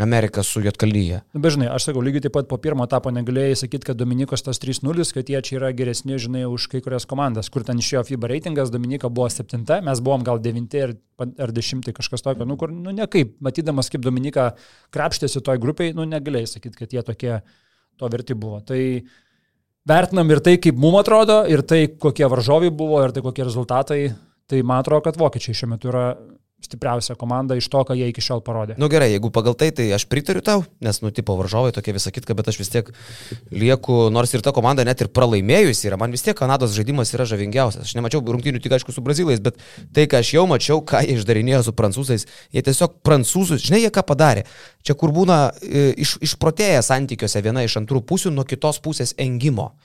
Amerika su Jotkalnyje. Nu, bet žinai, aš sakau, lygiai taip pat po pirmo etapo negalėjai sakyti, kad Dominikos tas 3-0, kad jie čia yra geresni, žinai, už kai kurias komandas, kur ten išėjo FIBA reitingas, Dominika buvo 7, mes buvom gal 9 ar, ar 10 kažkas tokio, nu kur, nu nekaip, matydamas, kaip Dominika krapštėsi toj grupiai, nu negalėjai sakyti, kad jie tokie to verti buvo. Tai vertinam ir tai, kaip mums atrodo, ir tai, kokie varžovai buvo, ir tai kokie rezultatai. Tai man atrodo, kad vokiečiai šiuo metu yra stipriausia komanda iš to, ką jie iki šiol parodė. Nu gerai, jeigu pagal tai, tai aš pritariu tau, nes, nu, tipo varžovai tokie visą kitką, bet aš vis tiek lieku, nors ir ta komanda net ir pralaimėjusi yra, man vis tiek Kanados žaidimas yra žavingiausias. Aš nemačiau rungtynių tik aišku su brazilais, bet tai, ką aš jau mačiau, ką jie išdarinėjo su prancūzais, jie tiesiog prancūzus, žinai, jie ką padarė. Čia kur būna e, iš, išprotėję santykiuose viena iš antrų pusių nuo kitos pusės engimo.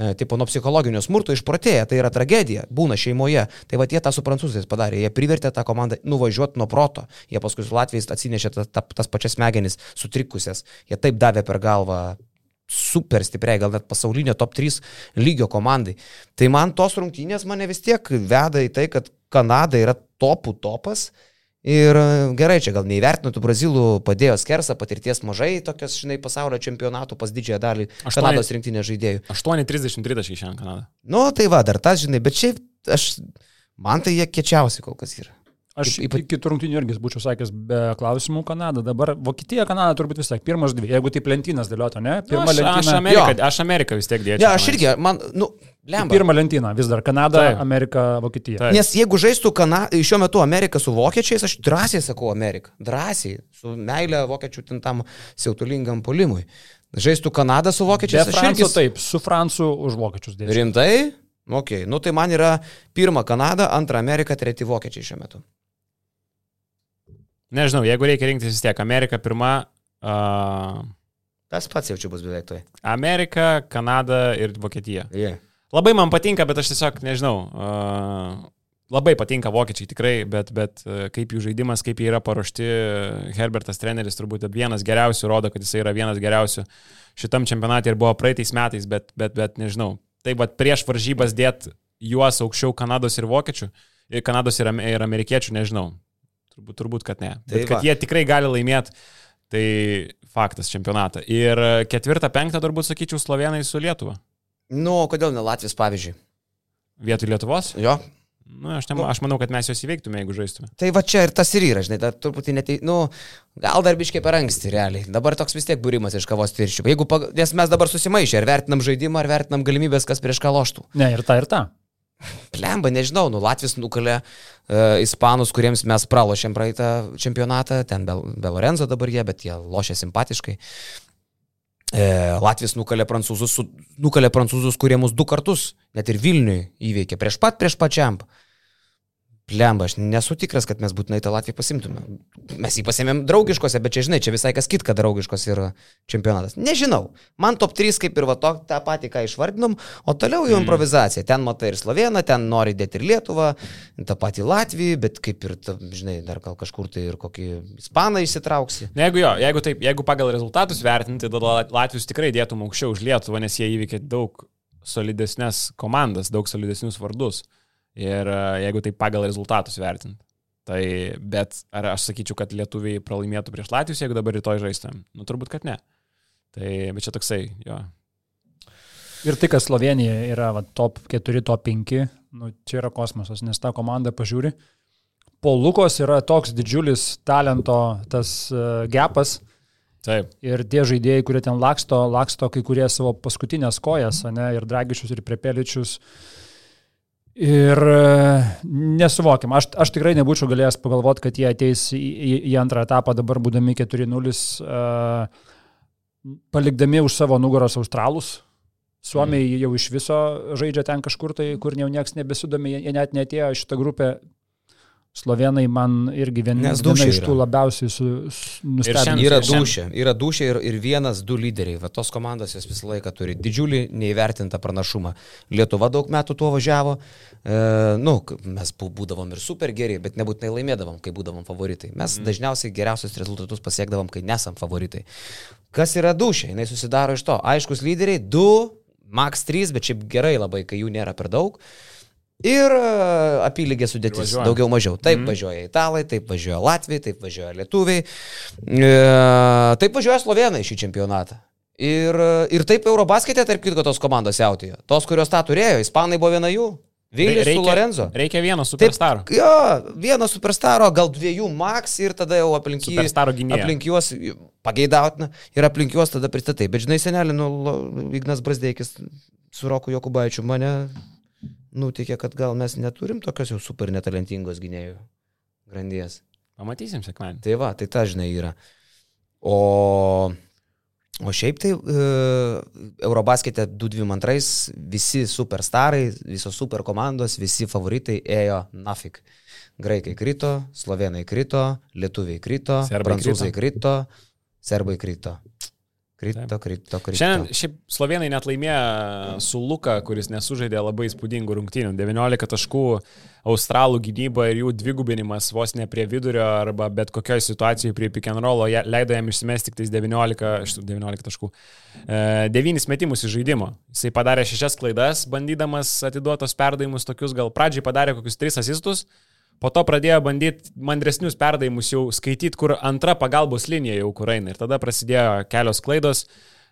E, tipo nuo psichologinio smurto išprotėję, tai yra tragedija, būna šeimoje. Tai va jie tą su prancūzais padarė, jie privertė tą komandą nuvažiuoti nuo proto, jie paskui su Latvijais atsinešė ta, ta, tas pačias smegenis sutrikusias, jie taip davė per galvą super stipriai, gal net pasaulinio top 3 lygio komandai. Tai man tos rungtynės mane vis tiek veda į tai, kad Kanada yra topų topas. Ir e, gerai, čia gal neįvertinu, tų brazilų padėjo skersą, patirties mažai, tokios, žinai, pasaulio čempionatų pas didžiąją dalį Aštuoni- Kanados rinktinės žaidėjų. 8.33 taškai šiandien Kanada. Nu, tai va, dar tas, žinai, bet šiaip aš, man tai jie kečiausi kol kas yra. Aš Ypa- iki rungtynių irgi būčiau sakęs be klausimų Kanada. Dabar Vokietija, Kanada turbūt vis tiek pirmas dvi. Jeigu taip lentynas dėliota, ne? Nu, Pirma aš, aš, lentyna. Ameriką, Jo. aš Ameriką vis tiek dėčiau. Ne, aš irgi, man, nu, lemba. Pirma lentyna vis dar Kanada, Taip. Amerika, Vokietija. Taip. Nes jeigu žaistų kana, šiuo metu Amerika su vokiečiais, aš drąsiai sakau Amerika. Drąsiai. Su meilė vokiečių ten tam siautulingam polimui. Žaistų Kanada su Be vokiečiais. aš Franco irgi- taip, su Francu už vokiečius dėčiau. Rimtai? Ok, nu tai man yra pirma Kanada, antra Amerika, treti vokiečiai šiuo metu. Nežinau, jeigu reikia rinktis vis tiek, Amerika pirma, uh, Tas pats jaučiu bus beveik tai. Amerika, Kanada ir Vokietija. Yeah. Labai man patinka, bet aš tiesiog nežinau. Uh, labai patinka vokiečiai tikrai, bet, bet kaip jų žaidimas, kaip jie yra paruošti, Herbertas treneris turbūt vienas geriausių rodo, kad jis yra vienas geriausių šitam čempionatė ir buvo praeitais metais, bet, bet, bet nežinau. Taip pat prieš varžybas dėt juos aukščiau Kanados ir vokiečių, ir Kanados ir, ir amerikiečių, nežinau. Turbūt, turbūt kad ne. Bet Tai kad va. jie tikrai gali laimėti, tai faktas čempionatą. Ir ketvirtą, penktą turbūt sakyčiau slovenai su Lietuva. Nu, o kodėl ne Latvijas, pavyzdžiui? Vietoj Lietuvos? Jo. Nu, aš, nema, aš manau, kad mes juos įveiktume, jeigu žaistume. Tai va čia ir tas ir yra, žinai, dar truputį netai, nu, gal dar biškiai per anksti, realiai. Dabar toks vis tiek būrimas iš kavos tirščių. Jeigu, pag... nes mes dabar susimaišę, ar vertinam žaidimą, ar vertinam galimybės, kas prieš ką loštų. Ne, ir ta, ir ta. Plemba, nežinau, nu, Latvijas nukalė uh, Ispanus, kuriems mes pralošėm praeitą čempionatą, ten Bel, Belorenzo dabar jie, bet jie lošia simpatiškai. E, Latvijas nukalė prancūzus, nukalė prancūzus, kurie mus du kartus, net ir Vilniui įveikė, prieš pat, prieš pačiam. Plemba, aš nesu tikras, kad mes būtinai tą Latviją pasimtume. Mes jį pasėmėm draugiškose, bet čia, žinai, čia visai kas kitka draugiškos yra čempionatas. Nežinau. Man top 3 kaip ir va to, tą patį, ką išvardinom, o toliau jau improvizacija. Ten matai ir Sloveną, ten nori dėti ir Lietuvą, tą patį Latviją, bet kaip ir, ta, žinai, dar gal kažkur tai ir kokį Ispaną įsitrauksi. Na, Jeigu jo, jeigu, taip, jeigu pagal rezultatus vertinti, tada Latvijus tikrai dėtum aukščiau už Lietuvą, nes jie įveikė daug solidesnės komandas, daug solidesnius vardus. Ir e, jeigu taip pagal rezultatus vertinti. Tai, bet ar aš sakyčiau, kad lietuviai pralaimėtų prieš Latvijus, jeigu dabar rytoj žaistum? Nu, turbūt, kad ne. Tai, bet čia toksai, jo. Ir tai, kad Slovenija yra va, top 4, top 5, nu, čia yra kosmosas, nes ta komanda pažiūri. Po Lukos yra toks didžiulis talento tas uh, gepas Taip. ir tie žaidėjai, kurie ten laksto, laksto kai kurie savo paskutinės kojas, ne, ir Dragičius, ir Prepeličius. Ir e, nesuvokiam, aš, aš tikrai nebūčiau galėjęs pagalvoti, kad jie ateis į, į, į antrą etapą dabar būdami 4-0, uh, palikdami už savo nugaros Australus. Suomiai Mhm. jau iš viso žaidžia ten kažkur tai, kur jau niekas nebesidomi, jie net netėjo šitą grupę. Slovenai man irgi vien, Nes viena iš yra. tų labiausiai su, su, nustebino. šiandien- Yra dušė, yra dušė ir, ir vienas, du lyderiai. Va tos komandos jos visą laiką turi didžiulį neįvertintą pranašumą. Lietuva daug metų tuo važiavo. E, nu, mes bū- būdavom ir super geri, bet nebūtinai laimėdavom, kai būdavom favoritai. Mes mm. dažniausiai geriausius rezultatus pasiekdavom, kai nesam favoritai. Kas yra dušė? Jis susidaro iš to. Aiškus lyderiai, du, max trys, bet šiaip gerai labai, kai jų nėra per daug. Ir e, apylygė sudėtis, važiuojam. daugiau mažiau. Taip mm. važiuoja italai, taip važiuoja latviai, taip važiuoja lietuviai, e, taip važiuoja slovenai šį čempionatą. Ir, ir taip Eurobasketė, tarp kitko, tos komandos jautėjo. Tos, kurios tą turėjo, ispanai buvo viena jų. Vilnius su Lorenzo. Reikia vieno superstaro. Jo, vieno superstaro, gal dviejų max ir tada jau aplink jį. Superstaro gynėjo. Aplink juos pageidautina ir aplink juos tada pristatai. Bet žinai, senelį, nu, Ignas Brasdeikis su Roku Jokubaičiu mane nutikė, kad gal mes neturim tokios jau super netalentingos gynėjų grandies. Pamatysim sekmenį. Tai va, tai ta žinai yra. O, o šiaip tai e, Eurobaskete 222 visi superstarai, visos super komandos, visi favoritai ėjo nafik. Graikai krito, slovenai krito, lietuviai krito, Serbai prancūzai krito, serbai krito. Krito, krito, krito. Šiandien šiaip slovenai net laimėjo su Luka, kuris nesužaidė labai įspūdingų rungtynių. 19 taškų australų gynyba ir jų dvigubinimas vos ne prie vidurio arba bet kokioje situacijoje prie pick and rollo leido jam išsimesti tik tais 19, šitų 19 taškų. E, 9 metimus iš žaidimo. Jisai padarė 6 klaidas, bandydamas atiduotos perdavimus tokius, gal pradžiai padarė kokius 3 asistus. Po to pradėjo bandyti mandresnius perdavimus jau skaityti, kur antra pagalbos linija jau kur eina. Ir tada prasidėjo kelios klaidos,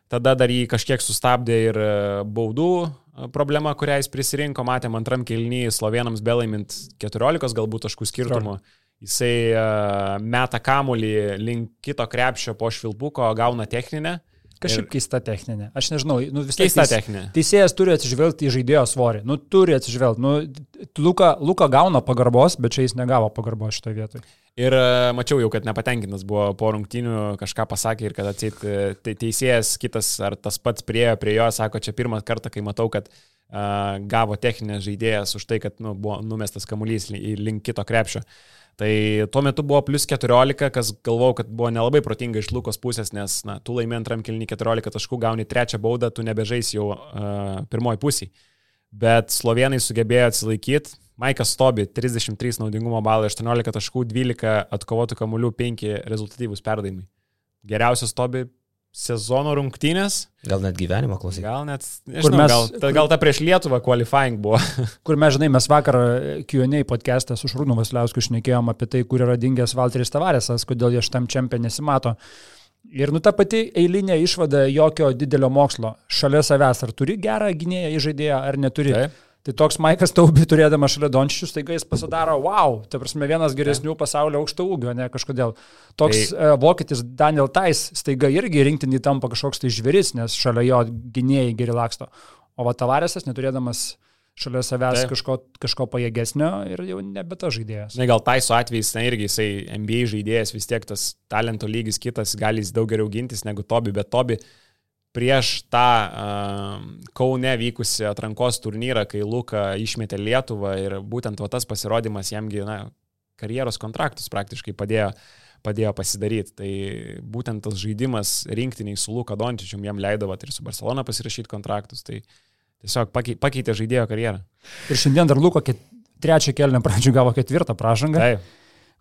tada dar jį kažkiek sustabdė ir e, baudų e, problema, kurią jis prisirinko. Matėm antram kelnyje slovenams belaimint 14 galbūt taškų skirtumo. Jisai uh, meta kamulį link kito krepšio po švilpuko, gauna techninę. Kažkaip keista techninė. Aš nežinau, nu vis tiek Keista teis- techninė. Teisėjas turi atsižvelgti į žaidėjo svorį. Nu, turi atsižvelgti. Nu, Luka, Luka gauna pagarbos, bet čia jis negavo pagarbos šitoje vietoje. Ir e, mačiau jau, kad nepatenkintas buvo po rungtynių, kažką pasakė ir kad atsit e, te- teisėjas kitas ar tas pats priejo prie jo, sako, čia pirmą kartą, kai matau, kad gavo techninės žaidėjas už tai, kad nu, buvo numestas kamuolys link kito krepšio. Tai tuo metu buvo plus 14, kas galvau, kad buvo nelabai protinga iš Lukos pusės, nes na, tu laimė antram kilnį 14 taškų, gauni trečią baudą, tu nebežais jau uh, pirmoji pusė. Bet slovenai sugebėjo atsilaikyti. Maikas Stobi 33 naudingumo balai, 18 taškų, 12 atkovotų kamuolių, 5 rezultatyvūs perdavimai. Geriausias Stobi sezono rungtynės. Gal net gyvenimo klausyk. Gal net, nežinau, mes, gal, ta, gal ta prieš Lietuvą qualifying buvo. kur mes, žinai, mes vakar Q&A podcast'e su Šrūnu Vasliausku šnekėjom apie tai, kur yra dingęs Valteris Tavaresas, kodėl jie šitam čempionė nesimato. Ir nu ta pati eilinė išvada jokio didelio mokslo. Šalia savęs, ar turi gerą gynėją įžaidėją, ar neturi. Taip. Tai toks Maikas Taubi turėdamas šalia Dončičius, taigi jis pasidaro, wow, tai prasme vienas geresnių pasaulio aukšto ūgio, ne kažkodėl. Toks tai... uh, vokietis Daniel Tais staiga irgi rinktinį tampa kažkoks tai žvėris, nes šalia jo gynėjai geri laksto. O va Tavaresas, neturėdamas šalia savęs tai. kažko, kažko pajėgesnio ir jau nebe tas žaidėjas. Na, gal Taiso atvejais, na irgi jisai NBA žaidėjas, vis tiek tas talento lygis kitas, gali jis daug geriau gintis negu Tobi, bet Tobi prieš tą uh, Kaune vykusi atrankos turnyrą, kai Luka išmetė Lietuvą ir būtent va, tas pasirodymas jamgi na, karjeros kontraktus praktiškai padėjo, padėjo pasidaryti. Tai būtent tas žaidimas rinktiniai su Luka Dončičium jam leido va, ir su Barcelona pasirašyti kontraktus. Tai tiesiog pakeitė žaidėjo karjerą. Ir šiandien dar Luko ket... trečią kelnę pradžių gavo ketvirtą pražangą. Taip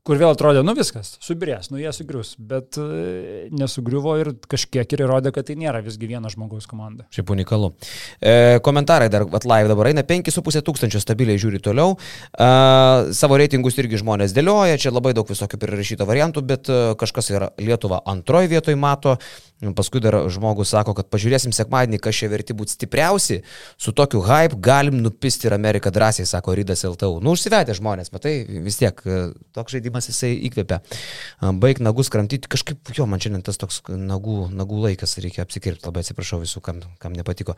kur vėl atrodė, nu viskas, subirės, nu jie sugrius, bet e, nesugriuvo ir kažkiek ir įrodė, kad tai nėra visgi vieno žmogaus komanda. Šiaip unikalu. E, komentarai dar, at live dabar eina 5,5 tūkstančio stabiliai žiūri toliau. E, savo reitingus irgi žmonės dėlioja, čia labai daug visokių prirašyto variantų, bet e, kažkas yra Lietuva antroji vietoje mato. Paskui dar žmogus sako, kad pažiūrėsim sekmadienį, kas čia verti būti stipriausi. Su tokiu hype galim nupisti ir Ameriką drąsiai, sako Rydas LTU. Nu, užsivedė žmonės, matai, vis tiek e, toks žaidimas jisai įkvėpia. Baig nagus kramtyti, kažkaip jo, man šiandien tas toks nagų, nagų laikas, reikia apsikirpti, labai atsiprašau visų, kam, kam nepatiko.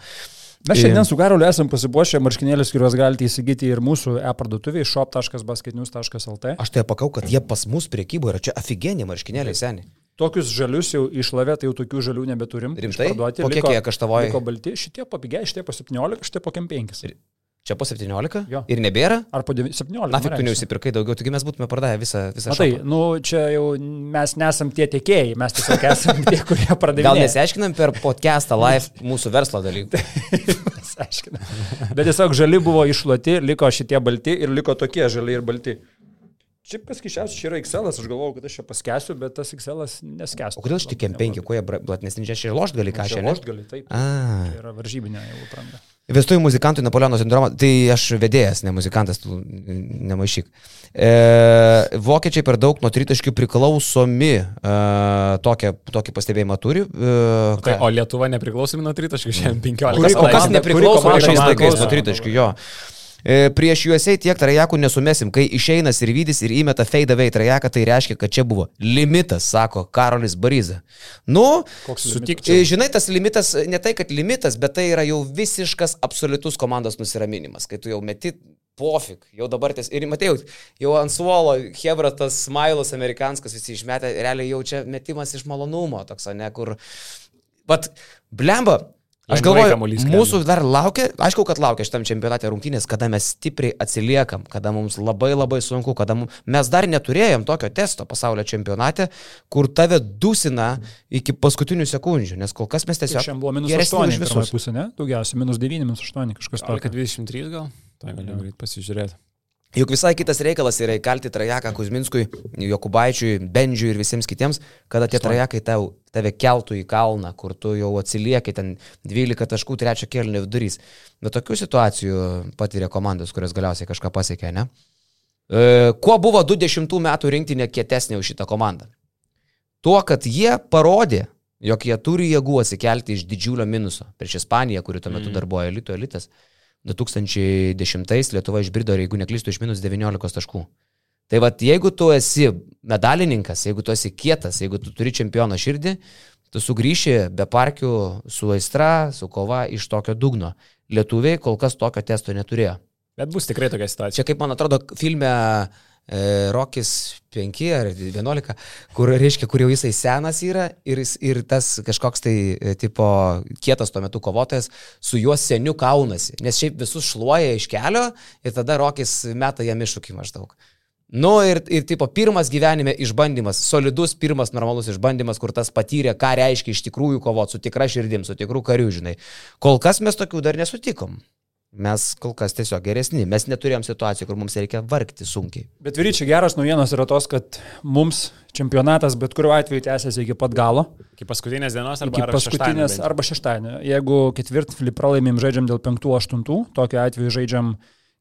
Mes šiandien su Karoliu esam pasipuošę marškinėlius, kuriuos galite įsigyti ir mūsų e-parduotuviai shop.basketnews.lt. Aš tai pakau, kad jie pas mus priekyboje yra čia afigeniai marškinėliai seniai. Tokius žalius jau išlavė, tai jau tokių žalių nebeturim. Rimtai? Parduoti. Liko, jie kaštavoja? Liko balti, šitie papigiai, šitie po 17, šitie po 5. Ir Čia po 17? Jo. Ir nebėra? Ar po 17? Na, tik tu neužsipirkai daugiau, taigi mes būtume pardavę visą, visą šalį. Tai, nu, čia jau mes nesam tie tiekėjai, mes tiesiog esame tie, kurie pardavė. Gal nesiaiškinam per podcastą live mūsų verslo dalykų? Nesiaiškinam. Bet tiesiog žali buvo iššluoti, liko šitie balti ir liko tokie žali ir balti. Šiaip kas kišiausia, čia yra XL, aš galvojau, kad aš čia paskesiu, bet tas XL neskesiu. O kodėl šitie M5, kuo jie platnesni, čia čia lošt gali ką čia? Lošt gali, taip. A. Tai yra varžybinė jau pranga. Vestuvių muzikantų Napoleono sindromą, tai aš vedėjas, ne muzikantas, tu nemaišyk. E, vokiečiai per daug nuo tritaškių priklausomi, e, tokią, tokį pastebėjimą turi. E, tai, o Lietuva nepriklausomi nuo tritaškių šiandien 15. Kas, o kas nepriklauso šiais laikais nuo tritaškių, jo. E, prieš juosiai tiek trajakų nesumesim, kai išeina ir vydys ir įmeta fade away trajaką, tai reiškia, kad čia buvo limitas, sako Karolis Baryza. Nu, sutikčiau. Žinai, tas limitas, ne tai, kad limitas, bet tai yra jau visiškas absoliutus komandos nusiraminimas, kai tu jau meti pofik, jau dabar ties, ir matėjau, jau ant suolo, Hebra tas smailas amerikanskas visi išmetė, realiai jau čia metimas iš malonumo, toks, ne, kur... Bet, blemba, Aš galvoju, mūsų dar laukia, aišku, kad laukia šitam čempionate rungtynės, kada mes stipriai atsiliekam, kada mums labai labai sunku, kada mums, mes dar neturėjom tokio testo pasaulio čempionate, kur tave dusina iki paskutinių sekundžių, nes kol kas mes tiesiog... Šiandien buvo minus 8 iš visos pusės, ne? Daugiausiai, minus 9, minus 8 kažkas tokio. Kad 23 gal? Tai galiu greit pasižiūrėti. Juk visai kitas reikalas yra įkalti trajeką Kuzminskui, Jokubaičiui, Bendžiui ir visiems kitiems, kada tie trajekai tau, tave keltų į kalną, kur tu jau atsiliekai ten 12 taškų trečio kelnių vidurys. Bet tokių situacijų patyrė komandos, kurios galiausiai kažką pasiekė, ne? E, kuo buvo 20 metų rinktinė kietesnė už šitą komandą? Tuo, kad jie parodė, jog jie turi jėgų atsikelti iš didžiulio minuso prieš Ispaniją, kuri tuo metu mm. dar buvo elito elitas. 2010 Lietuva išbrido, jeigu neklystu, iš minus 19 taškų. Tai vad, jeigu tu esi medalininkas, jeigu tu esi kietas, jeigu tu turi čempiono širdį, tu sugrįši be parkių su aistra, su kova iš tokio dugno. Lietuviai kol kas tokio testo neturėjo. Bet bus tikrai tokia situacija. Čia kaip man atrodo, filme e, Rokis 5 ar 11, kur reiškia, kur jau jisai senas yra ir, ir tas kažkoks tai e, tipo kietas tuo metu kovotojas su juo seniu kaunasi, nes šiaip visus šluoja iš kelio ir tada Rokis meta jam iššūkį maždaug. Nu ir, ir tipo pirmas gyvenime išbandymas, solidus pirmas normalus išbandymas, kur tas patyrė, ką reiškia iš tikrųjų kovoti su tikra širdim, su tikrų karių, žinai. Kol kas mes tokių dar nesutikom. Mes kol kas tiesiog geresni. Mes neturėjom situacijų, kur mums reikia vargti sunkiai. Bet vyryčiai geras naujienos yra tos, kad mums čempionatas bet kuriuo atveju tęsiasi iki pat galo. Iki paskutinės dienos arba, iki arba paskutinės šeštadienio arba šeštadienio. Jeigu ketvirtfinalį pralaimim žaidžiam dėl 5-8, tokiu atveju žaidžiam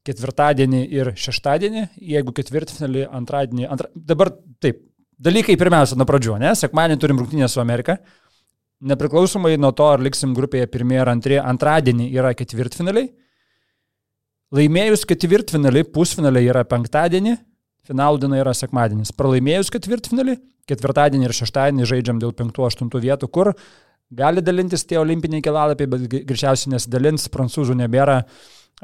ketvirtadienį ir šeštadienį, jeigu ketvirtfinalį antradienį, antra, dabar taip, dalykai pirmiausia nuo pradžių, ne, sekmadienį turim rungtynę su Amerika, nepriklausomai nuo to, ar liksim grupėje pirmieji ar antrieji, antradienį yra ketvirtfinaliai, laimėjus ketvirtfinalį, pusfinaliai yra penktadienį, finalų diena yra sekmadienis, pralaimėjus ketvirtfinalį, ketvirtadienį ir šeštadienį žaidžiam dėl 5-8 vietų, kur gali dalintis tie olimpiniai kelalapiai, bet greičiausiai nesidalins, prancūzų nebėra,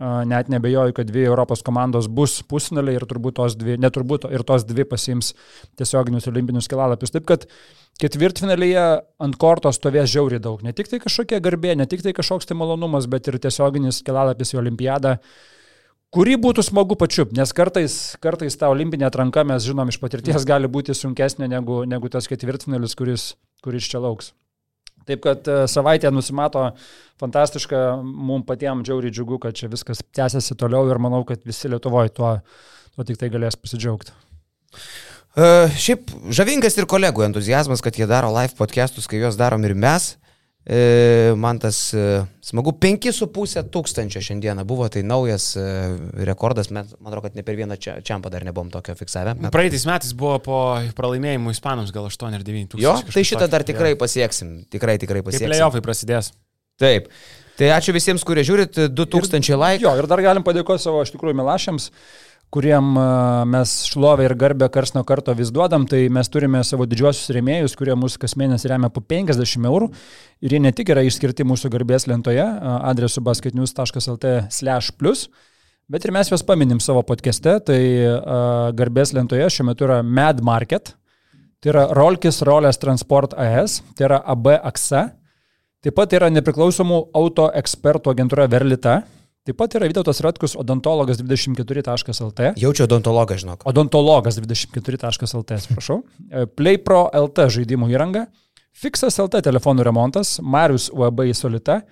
net nebejoju, kad dvi Europos komandos bus pusfinaliai ir turbūt tos dvi, neturbūt ir tos dvi pasims tiesioginius olimpinius kelalapius. Taip kad ketvirtfinalyje ant kortos stovės žiauriai daug. Ne tik tai kažkokia garbė, ne tik tai kažkoks tai malonumas, bet ir tiesioginis kelalapis į olimpiadą kurį būtų smagu pačiupti, nes kartais, kartais ta olimpinė atranka, mes žinom iš patirties, gali būti sunkesnė negu, negu tas ketvirtfinalis, kuris, kuris čia lauks. Taip kad e, savaitė nusimato fantastiška, mums patiems džiauriai džiugu, kad čia viskas tęsiasi toliau ir manau, kad visi Lietuvoje tuo, tuo tik tai galės pasidžiaugti. Uh, šiaip žavingas ir kolegų entuzijazmas, kad jie daro live podcastus, kai juos darom ir mes. E, man tas e, smagu, 5,5 tūkstančio šiandieną buvo, tai naujas e, rekordas, man atrodo, kad ne per vieną čiampą dar nebuvom tokio fiksavę. Met... Praeitais metais buvo po pralaimėjimų Ispanams gal 8 ar 9 tūkstančių. Jo, tai šitą dar tikrai ja. pasieksim, tikrai, tikrai pasieksim. Playoffai prasidės. Taip. Tai ačiū visiems, kurie žiūrit, 2000 laikų. Jo, ir dar galim padėkoti savo, iš tikrųjų, milašiams kuriem mes šlovę ir garbę kars nuo karto vis duodam, tai mes turime savo didžiosius rėmėjus, kurie mūsų kas mėnesį remia po 50 eurų. Ir jie ne tik yra išskirti mūsų garbės lentoje adresu basketnews.lt slash plus, bet ir mes juos paminim savo podcast'e, tai garbės lentoje šiuo metu yra Mad Market, tai yra Rolkis Rolės Transport AS, tai yra AB AXA, taip pat yra nepriklausomų auto ekspertų agentūra Verlita, Taip pat yra Vytautas Ratkus, odontologas24.lt. Jaučiu odontologą, žinok. Odontologas24.lt, atsiprašau. E, PlayPro LT žaidimų įranga. Fixas LT telefonų remontas. Marius UAB į Solita.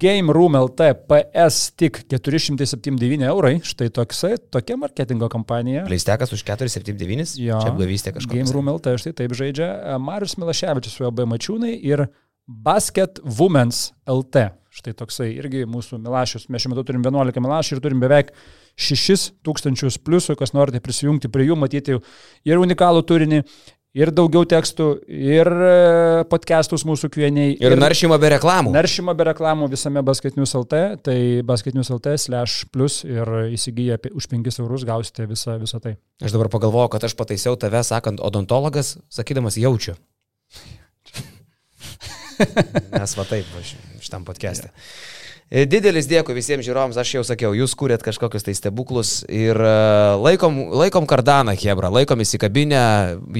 Game Room LT PS tik 479 eurai. Štai toksai, tokia marketingo kampanija. Pleistekas už 479? Jo. Čia apgavystė kažkokia. Game Room LT štai taip žaidžia. E, Marius Milaševičius UAB Mačiūnai ir Basket Women's LT. Štai toksai irgi mūsų milašius. Mes šiuo metu turim 11 milašių ir turim beveik 6 tūkstančius pliusų, kas norite prisijungti prie jų, matyti ir unikalų turinį, ir daugiau tekstų, ir e, podcastus mūsų kvieniai. Ir, ir naršymą be reklamų. Naršymą be reklamų visame basketinius LT, tai basketinius LT slash plus ir įsigiję už 5 eurus gausite visą, visą tai. Aš dabar pagalvojau, kad aš pataisiau tave sakant odontologas, sakydamas jaučiu. Nes va taip, aš šitam podcast'e. Yeah. Didelis dėkui visiems žiūrovams, aš jau sakiau, jūs kūrėt kažkokius tai stebuklus ir e, laikom, laikom kardaną, Hebra, laikom įsikabinę,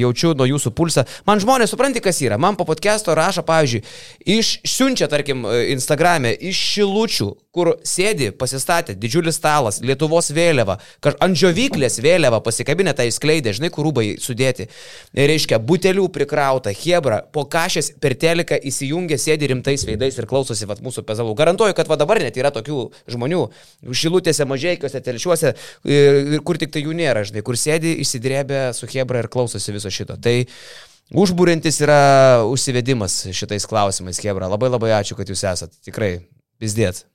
jaučiu nuo jūsų pulsą. Man žmonės supranti, kas yra. Man po podcast'o rašo, pavyzdžiui, iš siunčia, tarkim, e, Instagram'e, iš šilučių, kur sėdi, pasistatė didžiulis stalas, Lietuvos vėliava, ant žiovyklės vėliava pasikabinę tą įskleidę, žinai, kur rūbai sudėti. Reiškia, butelių prikrauta, Hebra, po kažės per teliką įsijungia, sėdi rimtais veidais ir klausosi vat, mūsų pezalų. Garantuoju, kad va dabar net yra tokių žmonių, šilutėse, mažiekiuose, telšiuose, kur tik tai jų nėra, žinai, kur sėdi, įsidrėbė su Hebra ir klausosi viso šito. Tai Užbūrintis yra užsivedimas šitais klausimais, Hebra. Labai labai ačiū, kad jūs esat. Tikrai, vis dėt.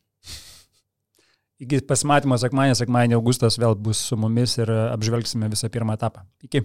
Iki pasimatymo sekmanį, sekmanį Augustas vėl bus su mumis ir apžvelgsime visą pirmą etapą. Iki.